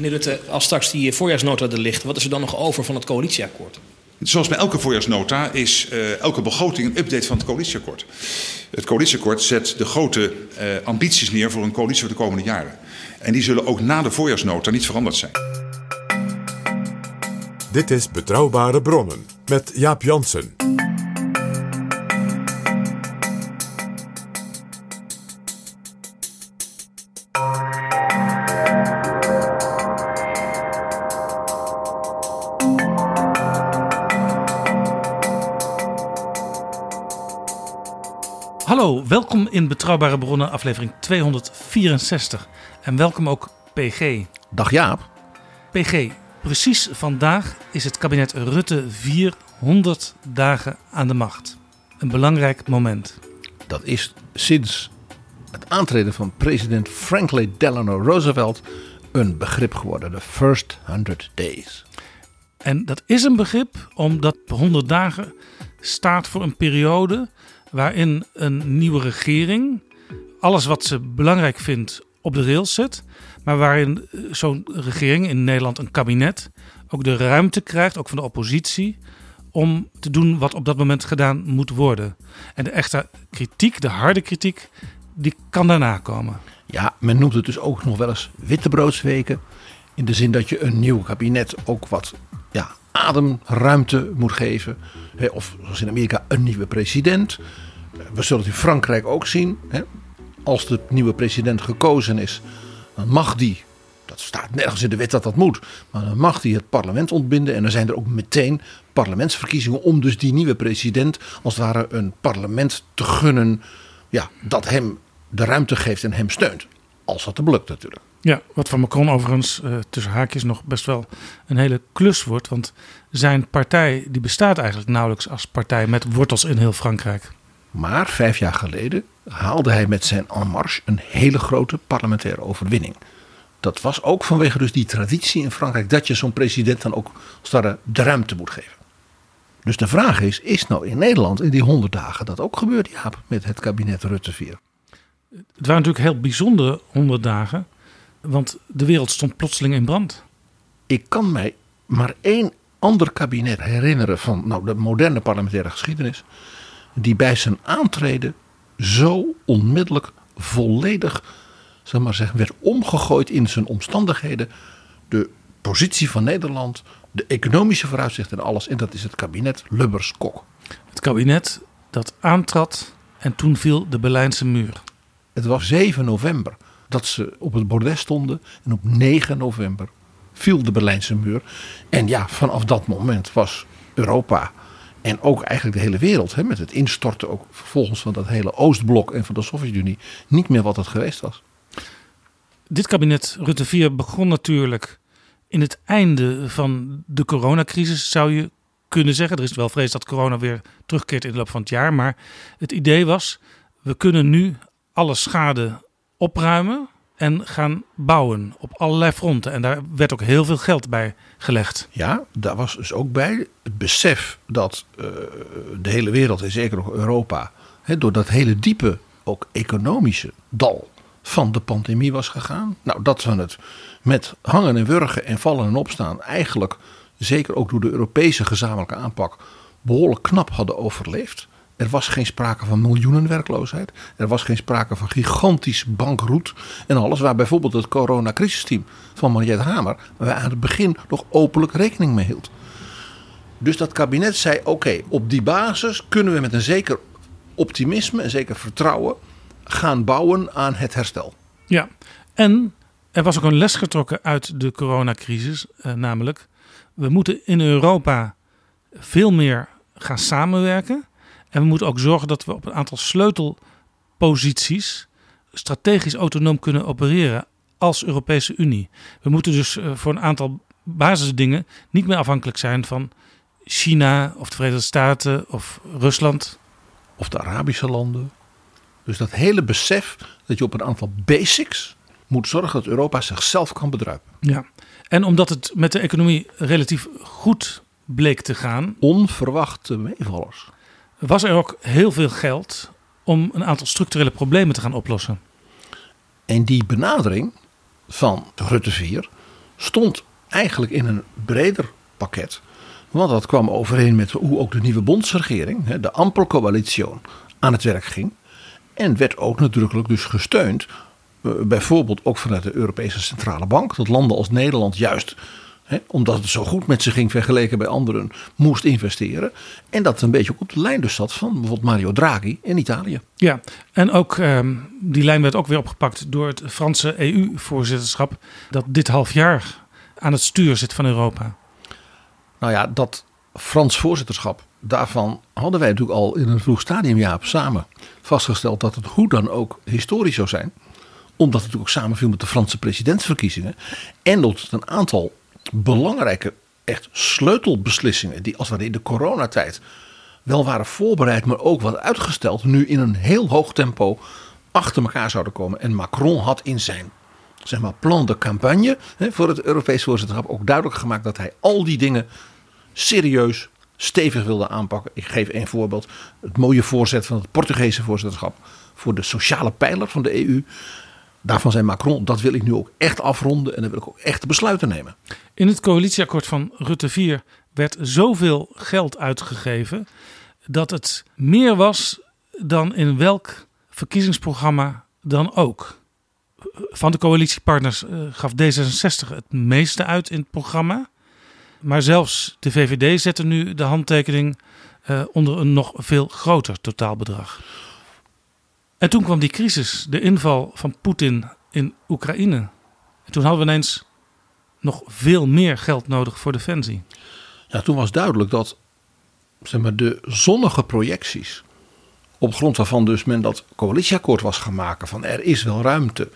Meneer Rutte, als straks die voorjaarsnota er ligt, wat is er dan nog over van het coalitieakkoord? Zoals bij elke voorjaarsnota is eh, elke begroting een update van het coalitieakkoord. Het coalitieakkoord zet de grote eh, ambities neer voor een coalitie voor de komende jaren. En die zullen ook na de voorjaarsnota niet veranderd zijn. Dit is Betrouwbare Bronnen met Jaap Jansen. Welkom in Betrouwbare Bronnen, aflevering 264. En welkom ook PG. Dag Jaap. PG, precies vandaag is het kabinet Rutte 400 dagen aan de macht. Een belangrijk moment. Dat is sinds het aantreden van president Franklin Delano Roosevelt een begrip geworden. De first 100 days. En dat is een begrip omdat 100 dagen staat voor een periode waarin een nieuwe regering alles wat ze belangrijk vindt op de rails zet. Maar waarin eh, zo'n regering, in Nederland een kabinet, ook de ruimte krijgt, ook van de oppositie, om te doen wat op dat moment gedaan moet worden. En de echte kritiek, de harde kritiek, die kan daarna komen. Ja, men noemt het dus ook nog wel eens wittebroodsweken. In de zin dat je een nieuw kabinet ook wat ja, ademruimte moet geven. Of zoals in Amerika een nieuwe president. We zullen het in Frankrijk ook zien. hè. Als de nieuwe president gekozen is, dan mag die, dat staat nergens in de wet dat dat moet, maar dan mag die het parlement ontbinden. En dan zijn er ook meteen parlementsverkiezingen om dus die nieuwe president als het ware een parlement te gunnen. Ja, dat hem de ruimte geeft en hem steunt. Als dat hem lukt natuurlijk. Ja, wat van Macron overigens eh, tussen haakjes nog best wel een hele klus wordt. Want zijn partij die bestaat eigenlijk nauwelijks als partij met wortels in heel Frankrijk. Maar vijf jaar geleden haalde hij met zijn En Marche een hele grote parlementaire overwinning. Dat was ook vanwege dus die traditie in Frankrijk dat je zo'n president dan ook de ruimte moet geven. Dus de vraag is, is nou in Nederland in die honderd dagen dat ook gebeurd, Jaap, met het kabinet Rutte 4? Het waren natuurlijk heel bijzondere honderd dagen. Want de wereld stond plotseling in brand. Ik kan mij maar één ander kabinet herinneren van nou, de moderne parlementaire geschiedenis. Die bij zijn aantreden zo onmiddellijk volledig zeg maar zeggen, werd omgegooid in zijn omstandigheden. De positie van Nederland, de economische vooruitzichten en alles. En dat is het kabinet Lubbers-Kok. Het kabinet dat aantrad en toen viel de Berlijnse muur. Het was 7 november dat ze op het bordes stonden. En op 9 november viel de Berlijnse muur. En ja, vanaf dat moment was Europa en ook eigenlijk de hele wereld, hè, met het instorten ook vervolgens van dat hele Oostblok en van de Sovjet-Unie, niet meer wat het geweest was. Dit kabinet Rutte 4 begon natuurlijk in het einde van de coronacrisis, zou je kunnen zeggen. Er is wel vrees dat corona weer terugkeert in de loop van het jaar. Maar het idee was, we kunnen nu alle schade opruimen en gaan bouwen op allerlei fronten. En daar werd ook heel veel geld bij gelegd. Ja, daar was dus ook bij het besef dat uh, de hele wereld en zeker nog Europa, door dat hele diepe, ook economische dal van de pandemie was gegaan. Nou, dat we het met hangen en wurgen en vallen en opstaan eigenlijk, zeker ook door de Europese gezamenlijke aanpak, behoorlijk knap hadden overleefd. Er was geen sprake van miljoenen werkloosheid. Er was geen sprake van gigantisch bankroet en alles. Waar bijvoorbeeld het coronacrisisteam van Mariette Hamer waar aan het begin nog openlijk rekening mee hield. Dus dat kabinet zei: oké, op die basis kunnen we met een zeker optimisme en zeker vertrouwen gaan bouwen aan het herstel. Ja, en er was ook een les getrokken uit de coronacrisis, eh, namelijk we moeten in Europa veel meer gaan samenwerken. En we moeten ook zorgen dat we op een aantal sleutelposities strategisch autonoom kunnen opereren als Europese Unie. We moeten dus eh, voor een aantal basisdingen niet meer afhankelijk zijn van China of de Verenigde Staten of Rusland. Of de Arabische landen. Dus dat hele besef dat je op een aantal basics moet zorgen dat Europa zichzelf kan bedruipen. Ja, en omdat het met de economie relatief goed bleek te gaan, Onverwachte meevallers. Was er ook heel veel geld om een aantal structurele problemen te gaan oplossen. En die benadering van Rutte 4 stond eigenlijk in een breder pakket. Want dat kwam overeen met hoe ook de nieuwe bondsregering, de Ampelcoalitie, aan het werk ging. En werd ook nadrukkelijk dus gesteund. eh, Bijvoorbeeld ook vanuit de Europese Centrale Bank. Dat landen als Nederland juist, omdat het zo goed met ze ging vergeleken bij anderen, moest investeren. En dat een beetje op de lijn dus zat van bijvoorbeeld Mario Draghi in Italië. Ja, en ook ehm, die lijn werd ook weer opgepakt door het Franse EU-voorzitterschap, dat dit half jaar aan het stuur zit van Europa. Nou ja, dat Frans voorzitterschap, daarvan hadden wij natuurlijk al in een vroeg stadium, Jaap, samen vastgesteld dat het hoe dan ook historisch zou zijn. Omdat het natuurlijk ook samenviel met de Franse presidentsverkiezingen. En dat het een aantal belangrijke, echt sleutelbeslissingen, die als we in de coronatijd wel waren voorbereid, maar ook wat uitgesteld, nu in een heel hoog tempo achter elkaar zouden komen. En Macron had in zijn zeg maar, plan de campagne hè, voor het Europees voorzitterschap ook duidelijk gemaakt dat hij al die dingen serieus, stevig wilde aanpakken. Ik geef één voorbeeld. Het mooie voorzet van het Portugese voorzitterschap voor de sociale pijler van de EU. Daarvan zei Macron, dat wil ik nu ook echt afronden en dan wil ik ook echt besluiten nemen. In het coalitieakkoord van Rutte 4 werd zoveel geld uitgegeven dat het meer was dan in welk verkiezingsprogramma dan ook. Van de coalitiepartners eh, gaf D66 het meeste uit in het programma. Maar zelfs de VVD zette nu de handtekening eh, onder een nog veel groter totaalbedrag. En toen kwam die crisis, de inval van Poetin in Oekraïne. En toen hadden we ineens nog veel meer geld nodig voor defensie. Ja, toen was duidelijk dat zeg maar, de zonnige projecties, op grond waarvan dus men dat coalitieakkoord was gaan maken, van er is wel ruimte.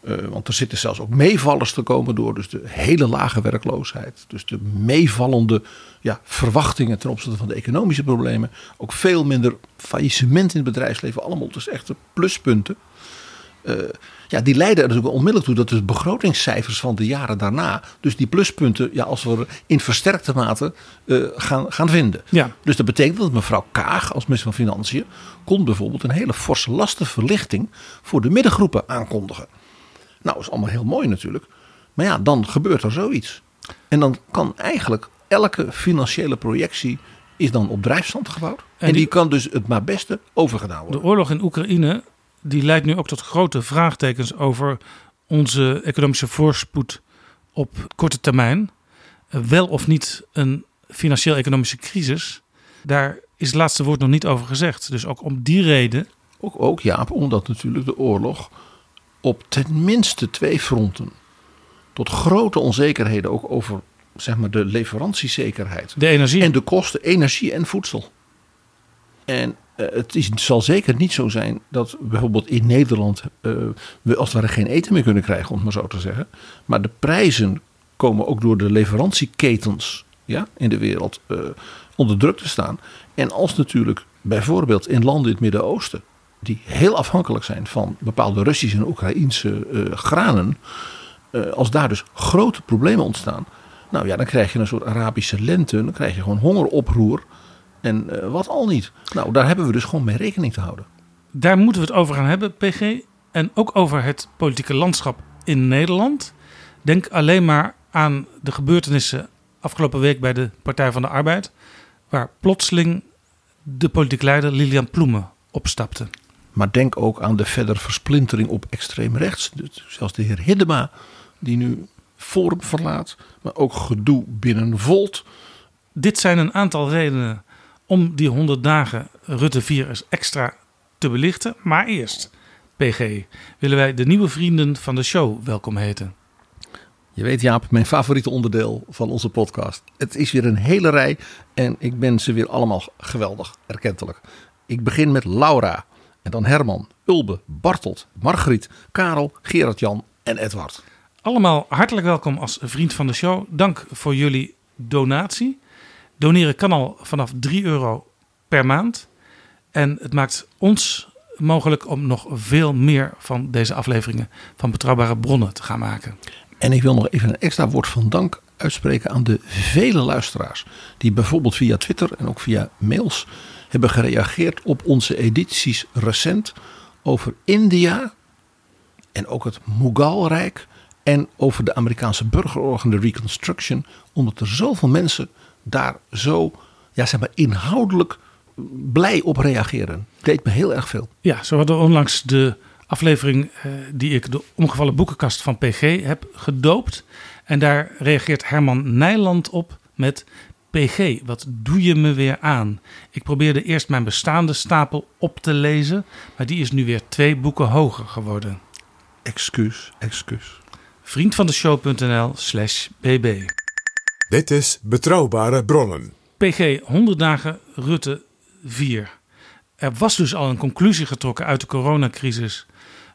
Eh, want er zitten zelfs ook meevallers te komen door dus de hele lage werkloosheid. Dus de meevallende ja, verwachtingen ten opzichte van de economische problemen. Ook veel minder faillissement in het bedrijfsleven. Allemaal dus echte pluspunten. Eh, ja, die leiden er natuurlijk onmiddellijk toe dat de begrotingscijfers van de jaren daarna, dus die pluspunten, ja, als we in versterkte mate eh, gaan, gaan vinden. Ja. Dus dat betekent dat mevrouw Kaag als minister van Financiën kon bijvoorbeeld een hele forse lastenverlichting voor de middengroepen aankondigen. Nou, is allemaal heel mooi natuurlijk. Maar ja, dan gebeurt er zoiets. En dan kan eigenlijk elke financiële projectie is dan op drijfstand gebouwd. En, die, die- kan dus het maar beste overgedaan worden. De oorlog in Oekraïne die leidt nu ook tot grote vraagtekens over onze economische voorspoed op korte termijn. Eh, Wel of niet een financieel-economische crisis, daar is het laatste woord nog niet over gezegd. Dus ook om die reden, Ook, ook Jaap, omdat natuurlijk de oorlog op ten minste twee fronten tot grote onzekerheden ook over zeg maar, de leverantiezekerheid de energie. en de kosten energie en voedsel. En eh, het is, het zal zeker niet zo zijn dat bijvoorbeeld in Nederland eh, we als het ware geen eten meer kunnen krijgen, om het maar zo te zeggen. Maar de prijzen komen ook door de leverantieketens ja, in de wereld eh, onder druk te staan. En als natuurlijk bijvoorbeeld in landen in het Midden-Oosten, die heel afhankelijk zijn van bepaalde Russische en Oekraïnse eh, granen, eh, als daar dus grote problemen ontstaan, nou ja, dan krijg je een soort Arabische lente, dan krijg je gewoon hongeroproer. En eh, wat al niet. Nou, daar hebben we dus gewoon mee rekening te houden. Daar moeten we het over gaan hebben, PG. En ook over het politieke landschap in Nederland. Denk alleen maar aan de gebeurtenissen afgelopen week bij de Partij van de Arbeid. Waar plotseling de politiek leider Lilian Ploemen opstapte. Maar denk ook aan de verdere versplintering op extreem rechts. Dus zelfs de heer Hiddema, die nu Forum verlaat. Maar ook gedoe binnen Volt. dit zijn een aantal redenen om die 100 dagen Rutte 4 eens extra te belichten. Maar eerst, PG, willen wij de nieuwe vrienden van de show welkom heten. Je weet Jaap, mijn favoriete onderdeel van onze podcast. Het is weer een hele rij en ik ben ze weer allemaal geweldig, erkentelijk. Ik begin met Laura en dan Herman, Ulbe, Bartelt, Margriet, Karel, Gerard-Jan en Edward. Allemaal hartelijk welkom als vriend van de show. Dank voor jullie donatie. Doneren kan al vanaf 3 euro per maand. En het maakt ons mogelijk om nog veel meer van deze afleveringen van betrouwbare bronnen te gaan maken. En ik wil nog even een extra woord van dank uitspreken aan de vele luisteraars die bijvoorbeeld via Twitter en ook via mails hebben gereageerd op onze edities recent over India en ook het Mughal-rijk en over de Amerikaanse burgeroorlog de Reconstruction, omdat er zoveel mensen daar zo ja, zeg maar, inhoudelijk blij op reageren. Deed me heel erg veel. Ja, zo hadden onlangs de aflevering eh, die ik de omgevallen boekenkast van PG heb gedoopt. En daar reageert Herman Nijland op met PG, wat doe je me weer aan? Ik probeerde eerst mijn bestaande stapel op te lezen, maar die is nu weer twee boeken hoger geworden. Excuus, excuus. Vriendvandeshow.nl slash bb Dit is Betrouwbare Bronnen. PG 100 dagen Rutte 4. Er was dus al een conclusie getrokken uit de coronacrisis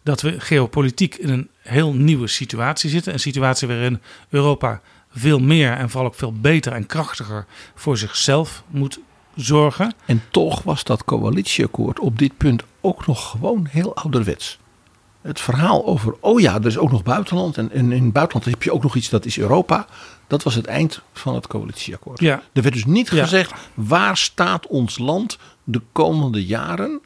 dat we geopolitiek in een heel nieuwe situatie zitten. Een situatie waarin Europa veel meer en vooral ook veel beter en krachtiger voor zichzelf moet zorgen. En toch was dat coalitieakkoord op dit punt ook nog gewoon heel ouderwets. Het verhaal over, oh ja, er is ook nog buitenland. En, en in het buitenland heb je ook nog iets, dat is Europa. Dat was het eind van het coalitieakkoord. Ja. Er werd dus niet Ja. gezegd, waar staat ons land de komende jaren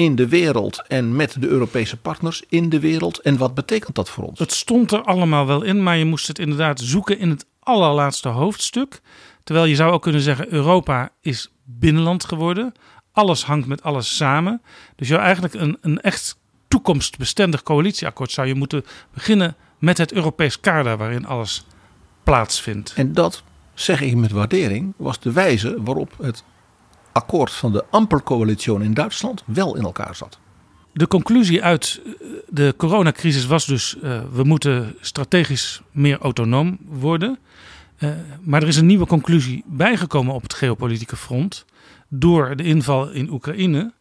in de wereld en met de Europese partners in de wereld. En wat betekent dat voor ons? Het stond er allemaal wel in, maar je moest het inderdaad zoeken in het allerlaatste hoofdstuk. Terwijl je zou ook kunnen zeggen, Europa is binnenland geworden. Alles hangt met alles samen. Dus je eigenlijk een, een echt toekomstbestendig coalitieakkoord zou je moeten beginnen met het Europees kader waarin alles plaatsvindt. En dat, zeg ik met waardering, was de wijze waarop het akkoord van de Ampercoalitie in Duitsland wel in elkaar zat. De conclusie uit eh, de coronacrisis was dus: eh, we moeten strategisch meer autonoom worden. Eh, maar er is een nieuwe conclusie bijgekomen op het geopolitieke front door de inval in Oekraïne.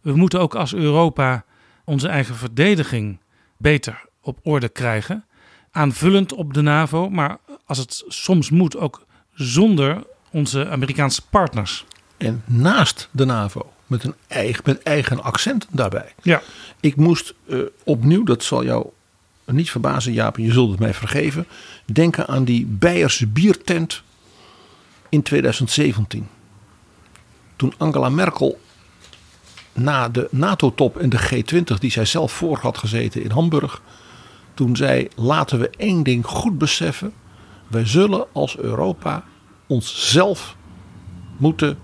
We moeten ook als Europa onze eigen verdediging beter op orde krijgen. Aanvullend op de NAVO, maar als het soms moet ook zonder onze Amerikaanse partners. En naast de NAVO, met een eigen, met eigen accent daarbij. Ja. Ik moest eh, opnieuw, dat zal jou niet verbazen Jaap, je zult het mij vergeven. Denken aan die Beierse biertent in 2017. Toen Angela Merkel na de NATO-top en de G20 die zij zelf voor had gezeten in Hamburg. Toen zei laten we één ding goed beseffen. Wij zullen als Europa onszelf moeten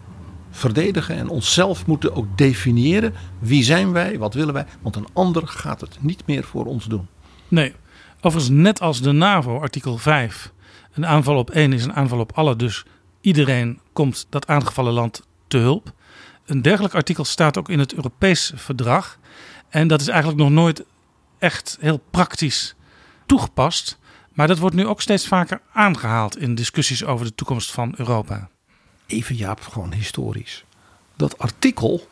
verdedigen en onszelf moeten ook definiëren. Wie zijn wij, wat willen wij? Want een ander gaat het niet meer voor ons doen. Nee, overigens net als de NAVO, artikel 5. Een aanval op één is een aanval op alle, dus iedereen komt dat aangevallen land te hulp. Een dergelijk artikel staat ook in het Europees verdrag. En dat is eigenlijk nog nooit echt heel praktisch toegepast. Maar dat wordt nu ook steeds vaker aangehaald in discussies over de toekomst van Europa. Even Jaap, gewoon historisch. Dat artikel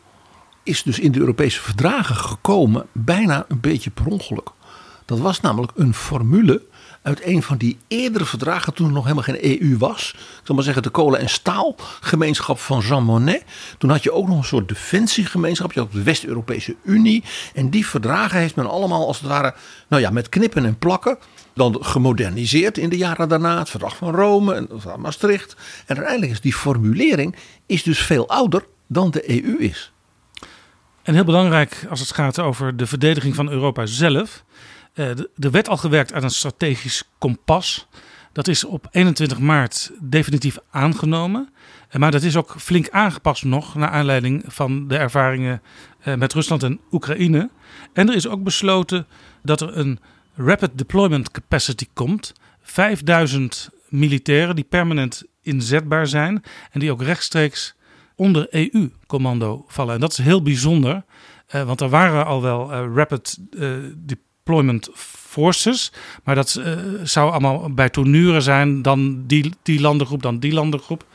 is dus in de Europese verdragen gekomen bijna een beetje per ongeluk. Dat was namelijk een formule uit een van die eerdere verdragen toen er nog helemaal geen EU was. Ik zal maar zeggen de kolen- en staalgemeenschap van Jean Monnet. Toen had je ook nog een soort defensiegemeenschap. Je had de West-Europese Unie. En die verdragen heeft men allemaal als het ware nou ja, met knippen en plakken dan gemoderniseerd in de jaren daarna. Het verdrag van Rome en Maastricht. En uiteindelijk is die formulering is dus veel ouder dan de EU is. En heel belangrijk als het gaat over de verdediging van Europa zelf. Eh, Er werd al gewerkt aan een strategisch kompas. Dat is op 21 maart definitief aangenomen. Eh, Maar dat is ook flink aangepast nog naar aanleiding van de ervaringen eh, met Rusland en Oekraïne. En er is ook besloten dat er een Rapid Deployment Capacity komt. 5000 militairen die permanent inzetbaar zijn en die ook rechtstreeks onder EU-commando vallen. En dat is heel bijzonder, uh, want er waren al wel uh, rapid uh, deployment forces, maar dat zou allemaal bij tournuren zijn, dan die, die landengroep, dan die landengroep.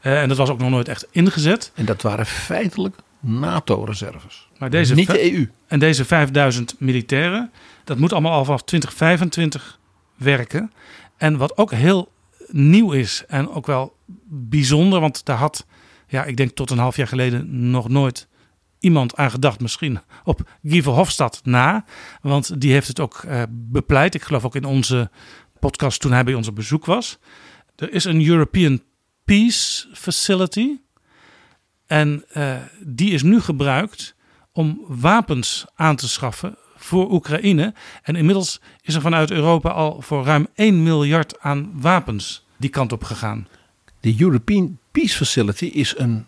en dat was ook nog nooit echt ingezet. En dat waren feitelijk NATO-reserves. Maar deze Niet de EU. En deze 5000 militairen, dat moet allemaal al vanaf 2025 werken. En wat ook heel nieuw is en ook wel bijzonder, want daar had, ja, ik denk tot een half jaar geleden nog nooit iemand aan gedacht. Misschien op Guy Verhofstadt na, want die heeft het ook uh, bepleit. Ik geloof ook in onze podcast toen hij bij ons op bezoek was. Er is een European Peace Facility. En uh, die is nu gebruikt om wapens aan te schaffen voor Oekraïne. En inmiddels is er vanuit Europa al voor ruim 1 miljard aan wapens die kant op gegaan. De European Peace Facility is een.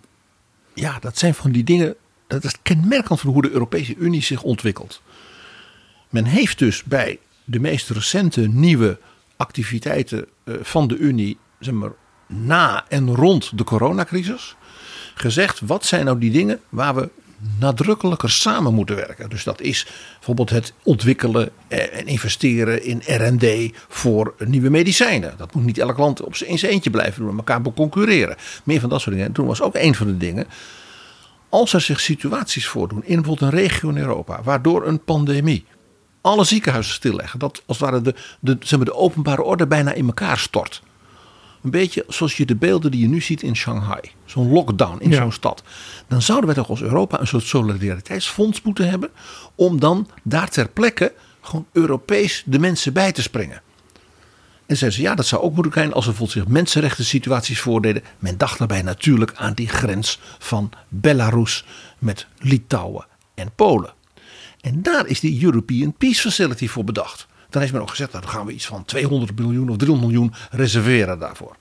Ja, dat zijn van die dingen. Dat is kenmerkend van hoe de Europese Unie zich ontwikkelt. Men heeft dus bij de meest recente nieuwe activiteiten eh, van de Unie, zeg maar, na en rond de coronacrisis, gezegd: wat zijn nou die dingen waar we nadrukkelijker samen moeten werken. Dus dat is bijvoorbeeld het ontwikkelen en investeren in RD voor nieuwe medicijnen. Dat moet niet elk land op zijn eentje blijven doen, elkaar concurreren. Meer van dat soort dingen. En toen was ook een van de dingen. Als er zich situaties voordoen in bijvoorbeeld een regio in Europa, waardoor een pandemie alle ziekenhuizen stilleggen, dat als het ware de, de, zeg maar, de openbare orde bijna in elkaar stort een beetje zoals je de beelden die je nu ziet in Shanghai. Zo'n lockdown in zo'n stad. Dan zouden wij toch als Europa een soort solidariteitsfonds moeten hebben. Om dan daar ter plekke gewoon Europees de mensen bij te springen. En zeiden ze, ja, dat zou ook moeten zijn als er bijvoorbeeld zich mensenrechten situaties voordeden. Men dacht daarbij natuurlijk aan die grens van Belarus met Litouwen en Polen. En daar is die European Peace Facility voor bedacht. Dan heeft men ook gezegd, nou, dan gaan we iets van 200 miljoen of 300 miljoen reserveren daarvoor.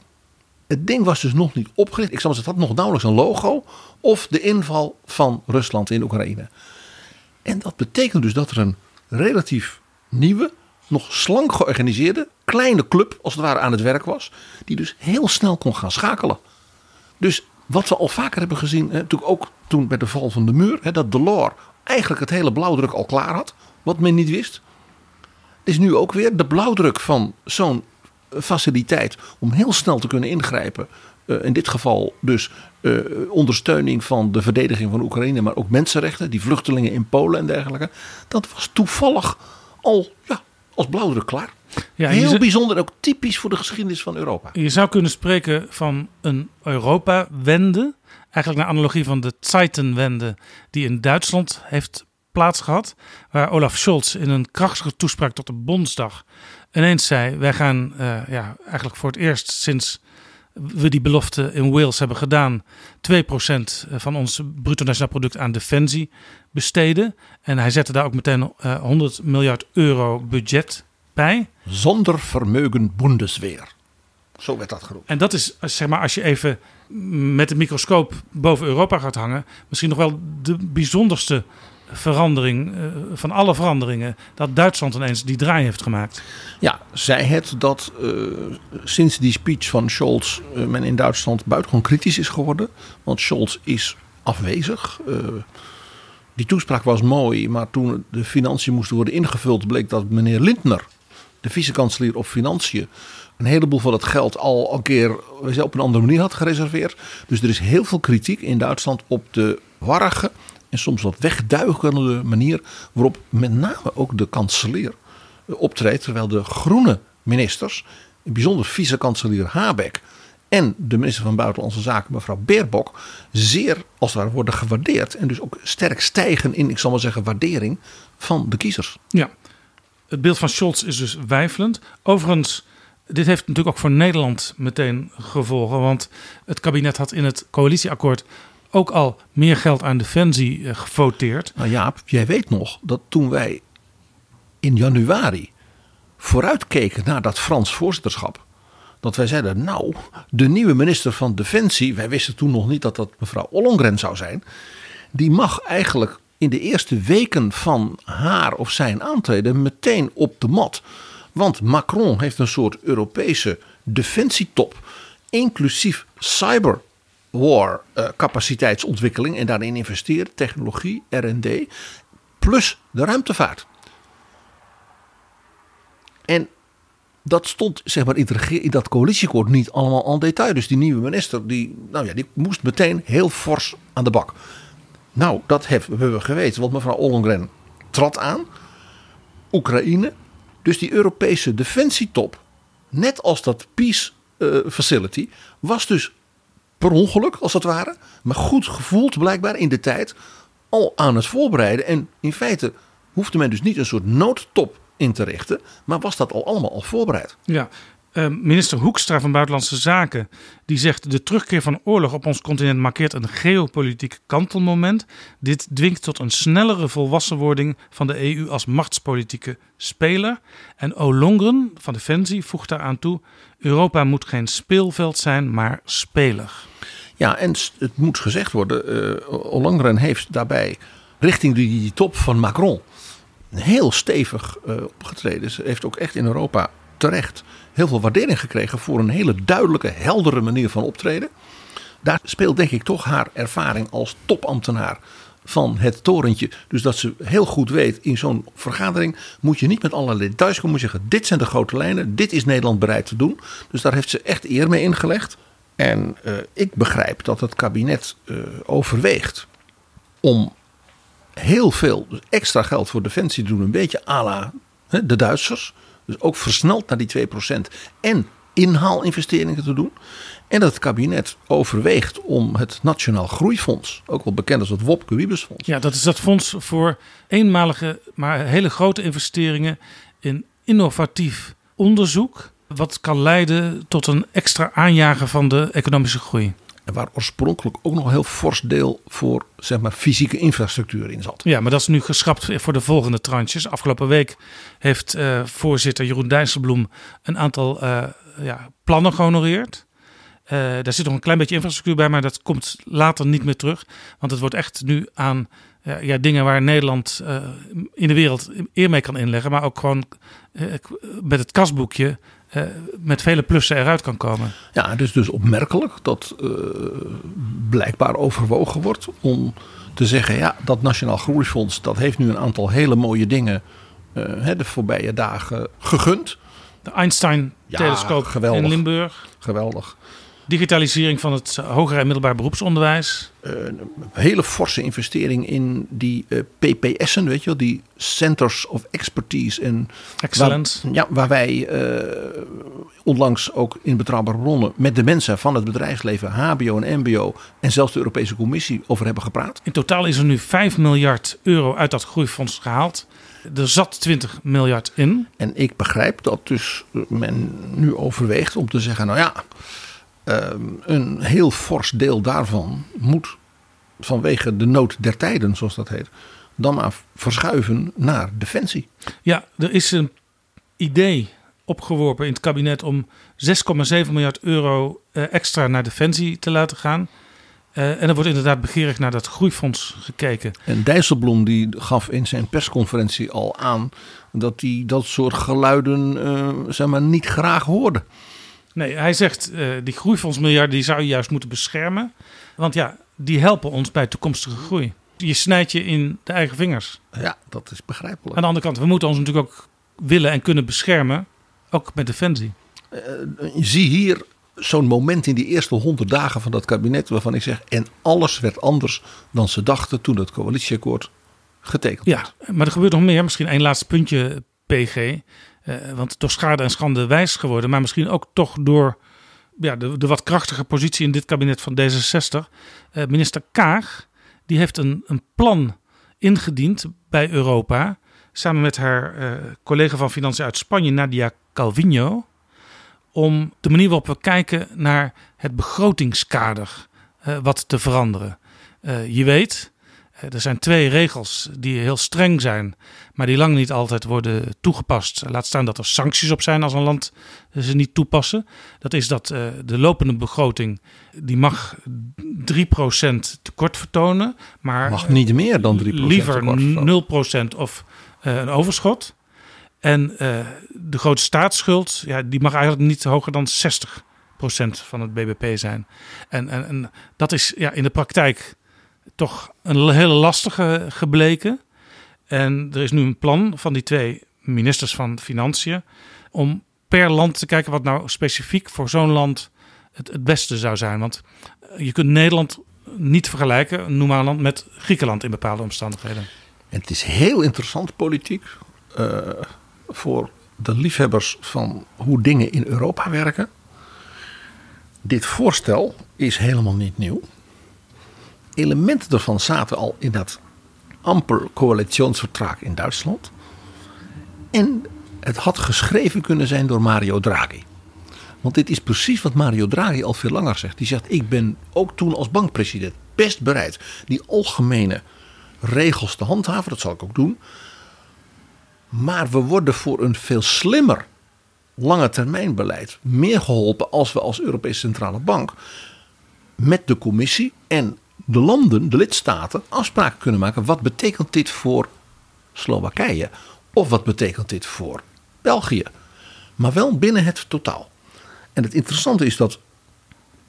Het ding was dus nog niet opgericht. Ik zal het had nog nauwelijks een logo of de inval van Rusland in Oekraïne. En dat betekent dus dat er een relatief nieuwe, nog slank georganiseerde, kleine club als het ware aan het werk was. Die dus heel snel kon gaan schakelen. Dus wat we al vaker hebben gezien, natuurlijk ook toen bij de val van de muur, hè, dat Delors eigenlijk het hele blauwdruk al klaar had. Wat men niet wist is nu ook weer de blauwdruk van zo'n faciliteit om heel snel te kunnen ingrijpen. Uh, in dit geval dus uh, ondersteuning van de verdediging van Oekraïne, maar ook mensenrechten, die vluchtelingen in Polen en dergelijke. Dat was toevallig al ja, als blauwdruk klaar. Ja, heel bijzonder, ook typisch voor de geschiedenis van Europa. Je zou kunnen spreken van een Europa-wende. Eigenlijk naar analogie van de Zeitenwende die in Duitsland heeft plaatsgehad. Waar Olaf Scholz in een krachtige toespraak tot de Bondsdag ineens zei: Wij gaan uh, ja, eigenlijk voor het eerst sinds we die belofte in Wales hebben gedaan, 2% van ons bruto nationaal product aan defensie besteden. En hij zette daar ook meteen uh, eh, 100 miljard euro budget bij. Zonder vermeugen Bundesweer. Zo werd dat genoemd. En dat is, zeg maar, als je even met de microscoop boven Europa gaat hangen, misschien nog wel de bijzonderste verandering uh, van alle veranderingen dat Duitsland ineens die draai heeft gemaakt. Ja, zij het dat uh, sinds die speech van Scholz uh, men in Duitsland buitengewoon kritisch is geworden. Want Scholz is afwezig. die toespraak was mooi, maar toen de financiën moesten worden ingevuld, bleek dat meneer Lindner, de vice-kanselier op financiën, een heleboel van het geld al een keer op een andere manier had gereserveerd. Dus er is heel veel kritiek in Duitsland op de warrige en soms wat wegduikende manier waarop met name ook de kanselier optreedt. Terwijl de groene ministers, in bijzonder vice-kanselier Habeck en de minister van Buitenlandse Zaken, mevrouw Beerbok, zeer als ware worden gewaardeerd. En dus ook sterk stijgen in, ik zal maar zeggen, waardering van de kiezers. Ja, het beeld van Scholz is dus wijfelend. Overigens, dit heeft natuurlijk ook voor Nederland meteen gevolgen. Want het kabinet had in het coalitieakkoord ook al meer geld aan defensie uh, gevoteerd. Nou Jaap, jij weet nog dat toen wij in januari vooruitkeken naar dat Frans voorzitterschap. Dat wij zeiden, nou, de nieuwe minister van Defensie, wij wisten toen nog niet dat dat mevrouw Ollongren zou zijn. Die mag eigenlijk in de eerste weken van haar of zijn aantreden meteen op de mat. Want Macron heeft een soort Europese defensietop inclusief cyberwar eh, capaciteitsontwikkeling en daarin investeren, technologie, R&D, plus de ruimtevaart. En dat stond zeg maar, in, dat coalitieakkoord niet allemaal al detail. Dus die nieuwe minister die, nou ja, die moest meteen heel fors aan de bak. Nou, dat hebben we geweten, want mevrouw Ollongren trad aan. Oekraïne. Dus die Europese defensietop, net als dat Peace eh, Facility, was dus per ongeluk als het ware, maar goed gevoeld blijkbaar in de tijd, al aan het voorbereiden. En in feite hoefde men dus niet een soort noodtop in te richten, maar was dat al allemaal al voorbereid. Ja, eh, minister Hoekstra van Buitenlandse Zaken die zegt de terugkeer van oorlog op ons continent markeert een geopolitiek kantelmoment. Dit dwingt tot een snellere volwassenwording van de EU als machtspolitieke speler. En Olongren van Defensie voegt daaraan toe: Europa moet geen speelveld zijn, maar speler. Ja, en het moet gezegd worden, eh Ollongren heeft daarbij richting die, die top van Macron heel stevig eh, opgetreden. Ze heeft ook echt in Europa terecht heel veel waardering gekregen voor een hele duidelijke, heldere manier van optreden. Daar speelt denk ik toch haar ervaring als topambtenaar van het torentje. Dus dat ze heel goed weet, in zo'n vergadering moet je niet met allerlei details komen. Zeggen, dit zijn de grote lijnen, dit is Nederland bereid te doen. Dus daar heeft ze echt eer mee ingelegd. En eh, ik begrijp dat het kabinet eh, overweegt om heel veel extra geld voor defensie te doen. Een beetje à la de Duitsers. Dus ook versneld naar die 2% en inhaalinvesteringen te doen. En dat het kabinet overweegt om het Nationaal Groeifonds, ook wel bekend als het Wopke Wiebesfonds. Ja, dat is dat fonds voor eenmalige, maar hele grote investeringen in innovatief onderzoek. Wat kan leiden tot een extra aanjager van de economische groei. Waar oorspronkelijk ook nog een heel fors deel voor zeg maar, fysieke infrastructuur in zat. Ja, maar dat is nu geschrapt voor de volgende tranches. Afgelopen week heeft eh, voorzitter Jeroen Dijsselbloem een aantal eh, ja, plannen gehonoreerd. Eh, daar zit nog een klein beetje infrastructuur bij, maar dat komt later niet meer terug. Want het wordt echt nu aan ja, dingen waar Nederland in de wereld eer mee kan inleggen. Maar ook gewoon met het kasboekje eh, met vele plussen eruit kan komen. Ja, het is dus opmerkelijk dat eh, blijkbaar overwogen wordt om te zeggen: ja, dat Nationaal Groeifonds dat heeft nu een aantal hele mooie dingen eh, de voorbije dagen gegund. De Einstein-telescoop geweldig. in Limburg. Geweldig. Digitalisering van het hoger en middelbaar beroepsonderwijs. een hele forse investering in die eh, PPS'en, weet je wel, die Centers of Expertise. En Excellence. Waar, ja, waar wij eh, onlangs ook in betrouwbare bronnen met de mensen van het bedrijfsleven, HBO en MBO en zelfs de Europese Commissie over hebben gepraat. In totaal is er nu 5 miljard euro uit dat groeifonds gehaald. Er zat 20 miljard in. En ik begrijp dat dus men nu overweegt om te zeggen, nou ja, een heel fors deel daarvan moet vanwege de nood der tijden, zoals dat heet, dan maar verschuiven naar defensie. Ja, er is een idee opgeworpen in het kabinet om 6,7 miljard euro eh, extra naar defensie te laten gaan. Eh, en er wordt inderdaad begeerig naar dat groeifonds gekeken. En Dijsselbloem die gaf in zijn persconferentie al aan dat hij dat soort geluiden eh, zeg maar, niet graag hoorde. Nee, hij zegt eh, die groeifondsmiljarden die zou je juist moeten beschermen. Want ja, die helpen ons bij toekomstige groei. Je snijdt je in de eigen vingers. Ja, dat is begrijpelijk. Aan de andere kant, we moeten ons natuurlijk ook willen en kunnen beschermen. Ook met defensie. Je zie hier zo'n moment in die eerste honderd dagen van dat kabinet waarvan ik zeg... en alles werd anders dan ze dachten toen het coalitieakkoord getekend Ja, werd. maar er gebeurt nog meer. Misschien één laatste puntje, PG. Eh, want door schade en schande wijs geworden. Maar misschien ook toch door ja, de, de wat krachtige positie in dit kabinet van D66. Eh, minister Kaag die heeft een, een plan ingediend bij Europa. Samen met haar eh, collega van Financiën uit Spanje, Nadia Calvino. Om de manier waarop we kijken naar het begrotingskader wat te veranderen. Je weet, er zijn twee regels die heel streng zijn, maar die lang niet altijd worden toegepast. Laat staan dat er sancties op zijn als een land ze niet toepassen. Dat is dat eh, de lopende begroting die mag 3% tekort vertonen, maar Mag niet meer dan 3% liever tekort vertonen. 0% of eh, een overschot. En eh, de grote staatsschuld, ja, die mag eigenlijk niet hoger dan 60% van het BBP zijn. En, en, en dat is ja, in de praktijk toch een hele lastige gebleken. En er is nu een plan van die twee ministers van Financiën om per land te kijken wat nou specifiek voor zo'n land het, het beste zou zijn. Want je kunt Nederland niet vergelijken, noem maar land, met Griekenland in bepaalde omstandigheden. En het is heel interessant politiek uh, voor de liefhebbers van hoe dingen in Europa werken. Dit voorstel is helemaal niet nieuw. Elementen ervan zaten al in dat amper coalitionsverdrag in Duitsland. En het had geschreven kunnen zijn door Mario Draghi. Want dit is precies wat Mario Draghi al veel langer zegt. Die zegt: Ik ben ook toen als bankpresident best bereid die algemene regels te handhaven. Dat zal ik ook doen. Maar we worden voor een veel slimmer lange termijn beleid meer geholpen als we als Europese Centrale Bank met de commissie en de landen, de lidstaten, afspraken kunnen maken. Wat betekent dit voor Slowakije? Of wat betekent dit voor België? Maar wel binnen het totaal. En het interessante is dat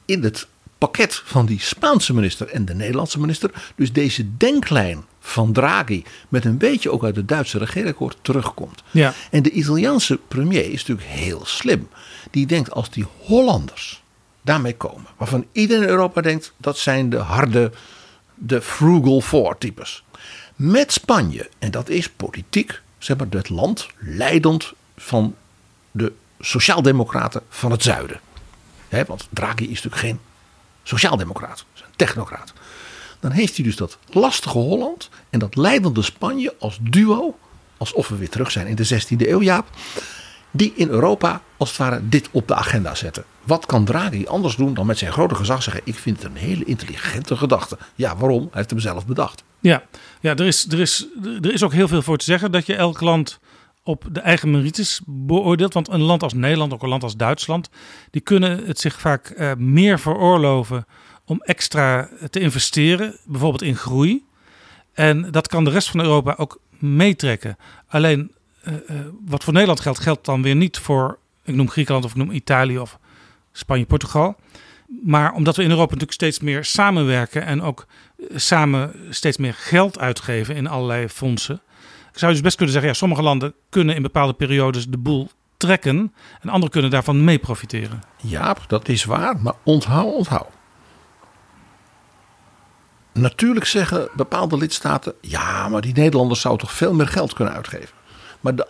in het pakket van die Spaanse minister en de Nederlandse minister, dus deze denklijn van Draghi met een beetje ook uit het Duitse regeerakkoord terugkomt. Ja. En de Italiaanse premier is natuurlijk heel slim. Die denkt als die Hollanders daarmee komen, waarvan iedereen in Europa denkt dat zijn de harde, de frugal four types. Met Spanje, en dat is politiek, zeg maar, het land leidend van de sociaaldemocraten van het zuiden. want Draghi is natuurlijk geen sociaaldemocraat, is een technocraat. Dan heeft hij dus dat lastige Holland en dat leidende Spanje als duo, alsof we weer terug zijn in de 16e eeuw, Jaap, die in Europa als het ware dit op de agenda zetten. Wat kan Draghi anders doen dan met zijn grote gezag zeggen: Ik vind het een hele intelligente gedachte. Ja, waarom? Hij heeft hem zelf bedacht. Ja, ja er, is, er, is, er is ook heel veel voor te zeggen dat je elk land op de eigen merites beoordeelt. Want een land als Nederland, ook een land als Duitsland, die kunnen het zich vaak uh, meer veroorloven om extra te investeren, bijvoorbeeld in groei. En dat kan de rest van Europa ook meetrekken. Alleen wat voor Nederland geldt, geldt dan weer niet voor, ik noem Griekenland of ik noem Italië of Spanje, Portugal. Maar omdat we in Europa natuurlijk steeds meer samenwerken en ook samen steeds meer geld uitgeven in allerlei fondsen zou je dus best kunnen zeggen, ja, sommige landen kunnen in bepaalde periodes de boel trekken en anderen kunnen daarvan mee profiteren. Ja, dat is waar, maar onthoud, onthoud. Natuurlijk zeggen bepaalde lidstaten, ja, maar die Nederlanders zouden toch veel meer geld kunnen uitgeven. Maar de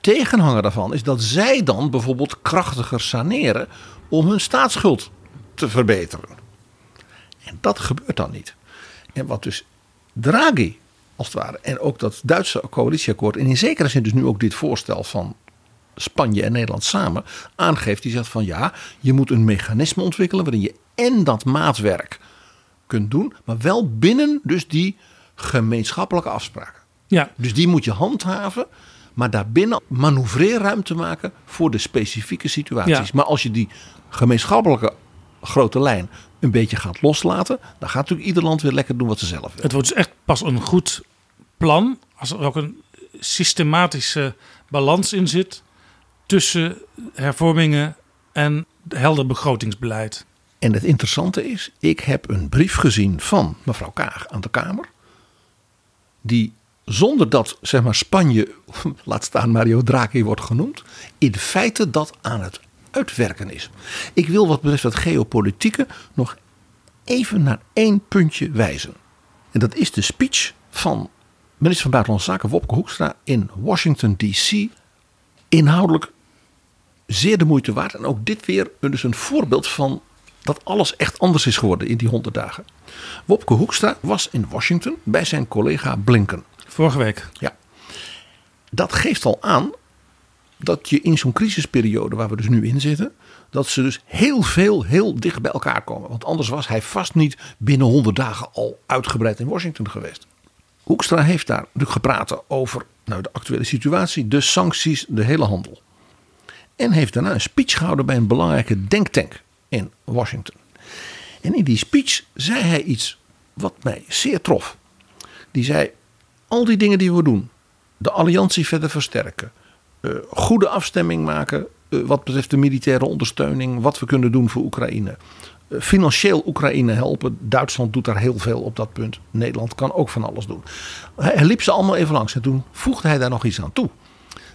tegenhanger daarvan is dat zij dan bijvoorbeeld krachtiger saneren om hun staatsschuld te verbeteren. En dat gebeurt dan niet. En wat dus Draghi als het ware. En ook dat Duitse coalitieakkoord. En in zekere zin dus nu ook dit voorstel van Spanje en Nederland samen aangeeft. Die zegt van ja, je moet een mechanisme ontwikkelen waarin je en dat maatwerk kunt doen. Maar wel binnen dus die gemeenschappelijke afspraken. Ja. Dus die moet je handhaven. Maar daarbinnen manoeuvreerruimte maken voor de specifieke situaties. Ja. Maar als je die gemeenschappelijke grote lijn een beetje gaat loslaten, dan gaat natuurlijk ieder land weer lekker doen wat ze zelf willen. Het wordt dus echt pas een goed plan als er ook een systematische balans in zit tussen hervormingen en helder begrotingsbeleid. En het interessante is, ik heb een brief gezien van mevrouw Kaag aan de Kamer. Die zonder dat zeg maar, Spanje, laat staan Mario Draghi wordt genoemd, in feite dat aan het uitwerken is. Ik wil wat betreft dat geopolitieke nog even naar één puntje wijzen. En dat is de speech van minister van Buitenlandse Zaken Wopke Hoekstra in Washington DC. Inhoudelijk zeer de moeite waard. En ook dit weer dus een voorbeeld van dat alles echt anders is geworden in die honderd dagen. Wopke Hoekstra was in Washington bij zijn collega Blinken. Vorige week. Ja. Dat geeft al aan dat je in zo'n crisisperiode waar we dus nu in zitten, dat ze dus heel veel heel dicht bij elkaar komen. Want anders was hij vast niet binnen 100 dagen al uitgebreid in Washington geweest. Hoekstra heeft daar natuurlijk gepraat over nou, de actuele situatie, de sancties, de hele handel. En heeft daarna een speech gehouden bij een belangrijke denktank in Washington. En in die speech zei hij iets wat mij zeer trof. Die zei: Al die dingen die we doen, de alliantie verder versterken, uh, goede afstemming maken eh, wat betreft de militaire ondersteuning, wat we kunnen doen voor Oekraïne. Eh, Financieel Oekraïne helpen. Duitsland doet daar heel veel op dat punt. Nederland kan ook van alles doen. Hij, hij liep ze allemaal even langs en toen voegde hij daar nog iets aan toe.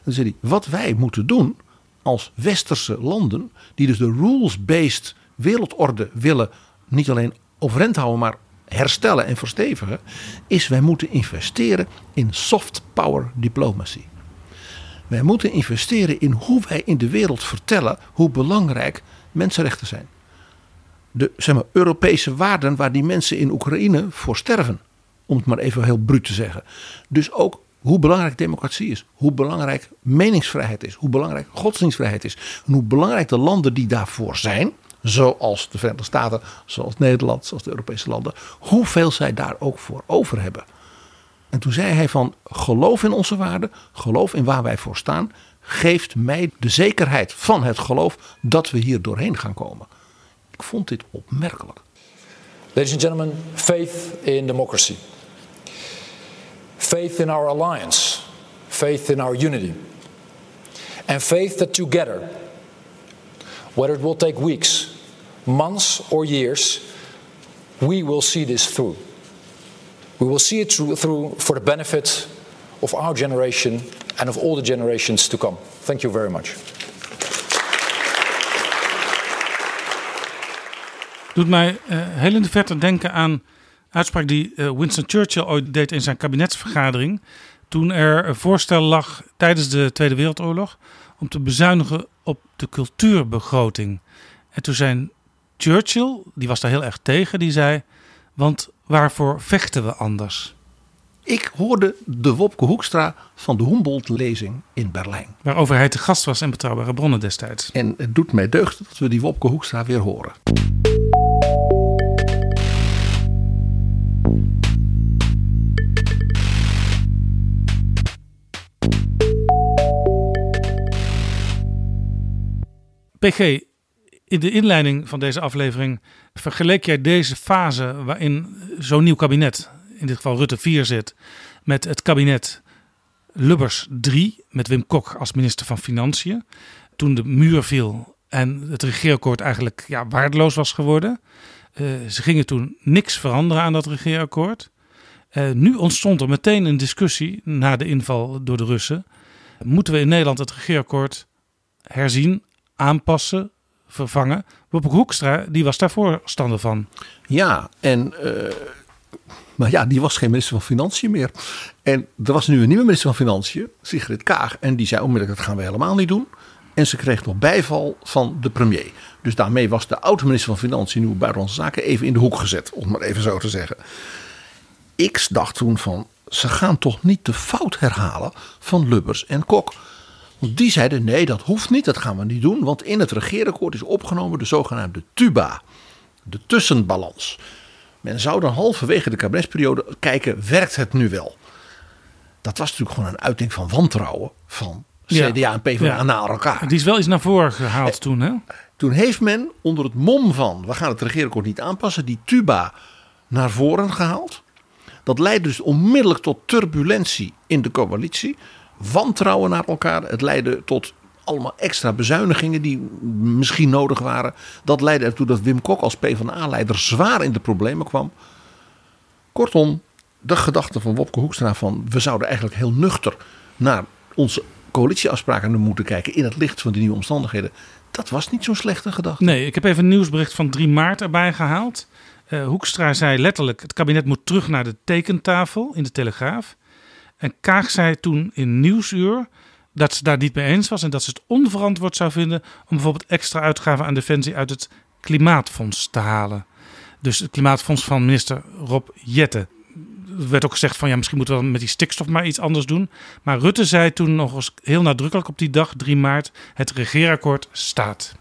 Dan zei hij: Wat wij moeten doen als westerse landen, die dus de rules-based wereldorde willen niet alleen overeind houden, maar herstellen en verstevigen, is wij moeten investeren in soft power diplomacy. Wij moeten investeren in hoe wij in de wereld vertellen hoe belangrijk mensenrechten zijn. De zeg maar, Europese waarden waar die mensen in Oekraïne voor sterven. Om het maar even heel bruut te zeggen. Dus ook hoe belangrijk democratie is. Hoe belangrijk meningsvrijheid is. Hoe belangrijk godsdienstvrijheid is. En hoe belangrijk de landen die daarvoor zijn. Zoals de Verenigde Staten, zoals Nederland, zoals de Europese landen. Hoeveel zij daar ook voor over hebben. En toen zei hij van geloof in onze waarden. Geloof in waar wij voor staan. Geeft mij de zekerheid van het geloof dat we hier doorheen gaan komen. Ik vond dit opmerkelijk. Ladies and gentlemen, faith in democracy. Faith in our alliance. Faith in our unity. And faith that together, whether it will take weeks, months, or years, we will see this through. We will see it through, for the benefit of our generation and of all the generations to come. Thank you very much. Doet mij eh, heel in de verte denken aan uitspraak die eh, Winston Churchill ooit deed in zijn kabinetsvergadering. Toen er een voorstel lag tijdens de Tweede Wereldoorlog om te bezuinigen op de cultuurbegroting. En toen zei Churchill, die was daar heel erg tegen, die zei: Want waarvoor vechten we anders? Ik hoorde de Wopke Hoekstra van de Humboldt-lezing in Berlijn. Waarover hij te gast was in Betrouwbare Bronnen destijds. En het doet mij deugd dat we die Wopke Hoekstra weer horen. PG, in de inleiding van deze aflevering vergeleek jij deze fase waarin zo'n nieuw kabinet, in dit geval Rutte 4 zit, met het kabinet Lubbers 3, met Wim Kok als minister van Financiën. Toen de muur viel en het regeerakkoord eigenlijk ja, waardeloos was geworden. Uh, ze gingen toen niks veranderen aan dat regeerakkoord. Uh, nu ontstond er meteen een discussie na de inval door de Russen. Moeten we in Nederland het regeerakkoord herzien, aanpassen, vervangen? Wopke Hoekstra die was daar voorstander van. Ja, en uh, maar ja, die was geen minister van Financiën meer. En er was nu een nieuwe minister van Financiën, Sigrid Kaag. En die zei onmiddellijk, dat gaan we helemaal niet doen. En ze kreeg nog bijval van de premier. Dus daarmee was de oude minister van Financiën, nieuwe buitenlandse zaken, even in de hoek gezet. Om maar even zo te zeggen. Ik dacht toen van, ze gaan toch niet de fout herhalen van Lubbers en Kok. Want die zeiden, nee dat hoeft niet, dat gaan we niet doen. Want in het regeerakkoord is opgenomen de zogenaamde TUBA. De tussenbalans. Men zou dan halverwege de kabinetsperiode kijken, werkt het nu wel? Dat was natuurlijk gewoon een uiting van wantrouwen van CDA ja. en PvdA ja. naar elkaar. Die is wel eens naar voren gehaald eh, toen, hè? Toen heeft men onder het mom van, we gaan het regeerakkoord niet aanpassen, die tuba naar voren gehaald. Dat leidde dus onmiddellijk tot turbulentie in de coalitie. Wantrouwen naar elkaar. Het leidde tot allemaal extra bezuinigingen die misschien nodig waren. Dat leidde ertoe dat Wim Kok als PvdA-leider zwaar in de problemen kwam. Kortom, de gedachte van Wopke Hoekstra van we zouden eigenlijk heel nuchter naar onze coalitieafspraken moeten kijken in het licht van die nieuwe omstandigheden. Dat was niet zo'n slechte gedachte. Nee, ik heb even een nieuwsbericht van 3 maart erbij gehaald. Uh, Hoekstra zei letterlijk: het kabinet moet terug naar de tekentafel in de Telegraaf. En Kaag zei toen in Nieuwsuur dat ze daar niet mee eens was en dat ze het onverantwoord zou vinden om bijvoorbeeld extra uitgaven aan defensie uit het klimaatfonds te halen. Dus het klimaatfonds van minister Rob Jette. Er werd ook gezegd van ja, misschien moeten we met die stikstof maar iets anders doen. Maar Rutte zei toen nog eens heel nadrukkelijk op die dag, 3 maart, het regeerakkoord staat.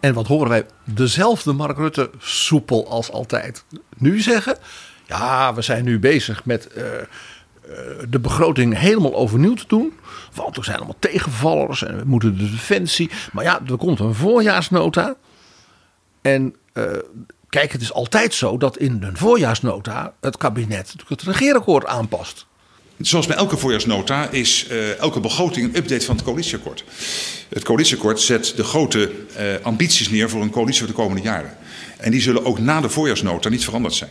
En wat horen wij? Dezelfde Mark Rutte, soepel als altijd. Nu zeggen, ja, we zijn nu bezig met uh, de begroting helemaal overnieuw te doen. Want er zijn allemaal tegenvallers en we moeten de defensie. Maar ja, er komt een voorjaarsnota. En uh, kijk, het is altijd zo dat in een voorjaarsnota het kabinet het regeerakkoord aanpast. Zoals bij elke voorjaarsnota is uh, elke begroting een update van het coalitieakkoord. Het coalitieakkoord zet de grote uh, ambities neer voor een coalitie voor de komende jaren. En die zullen ook na de voorjaarsnota niet veranderd zijn.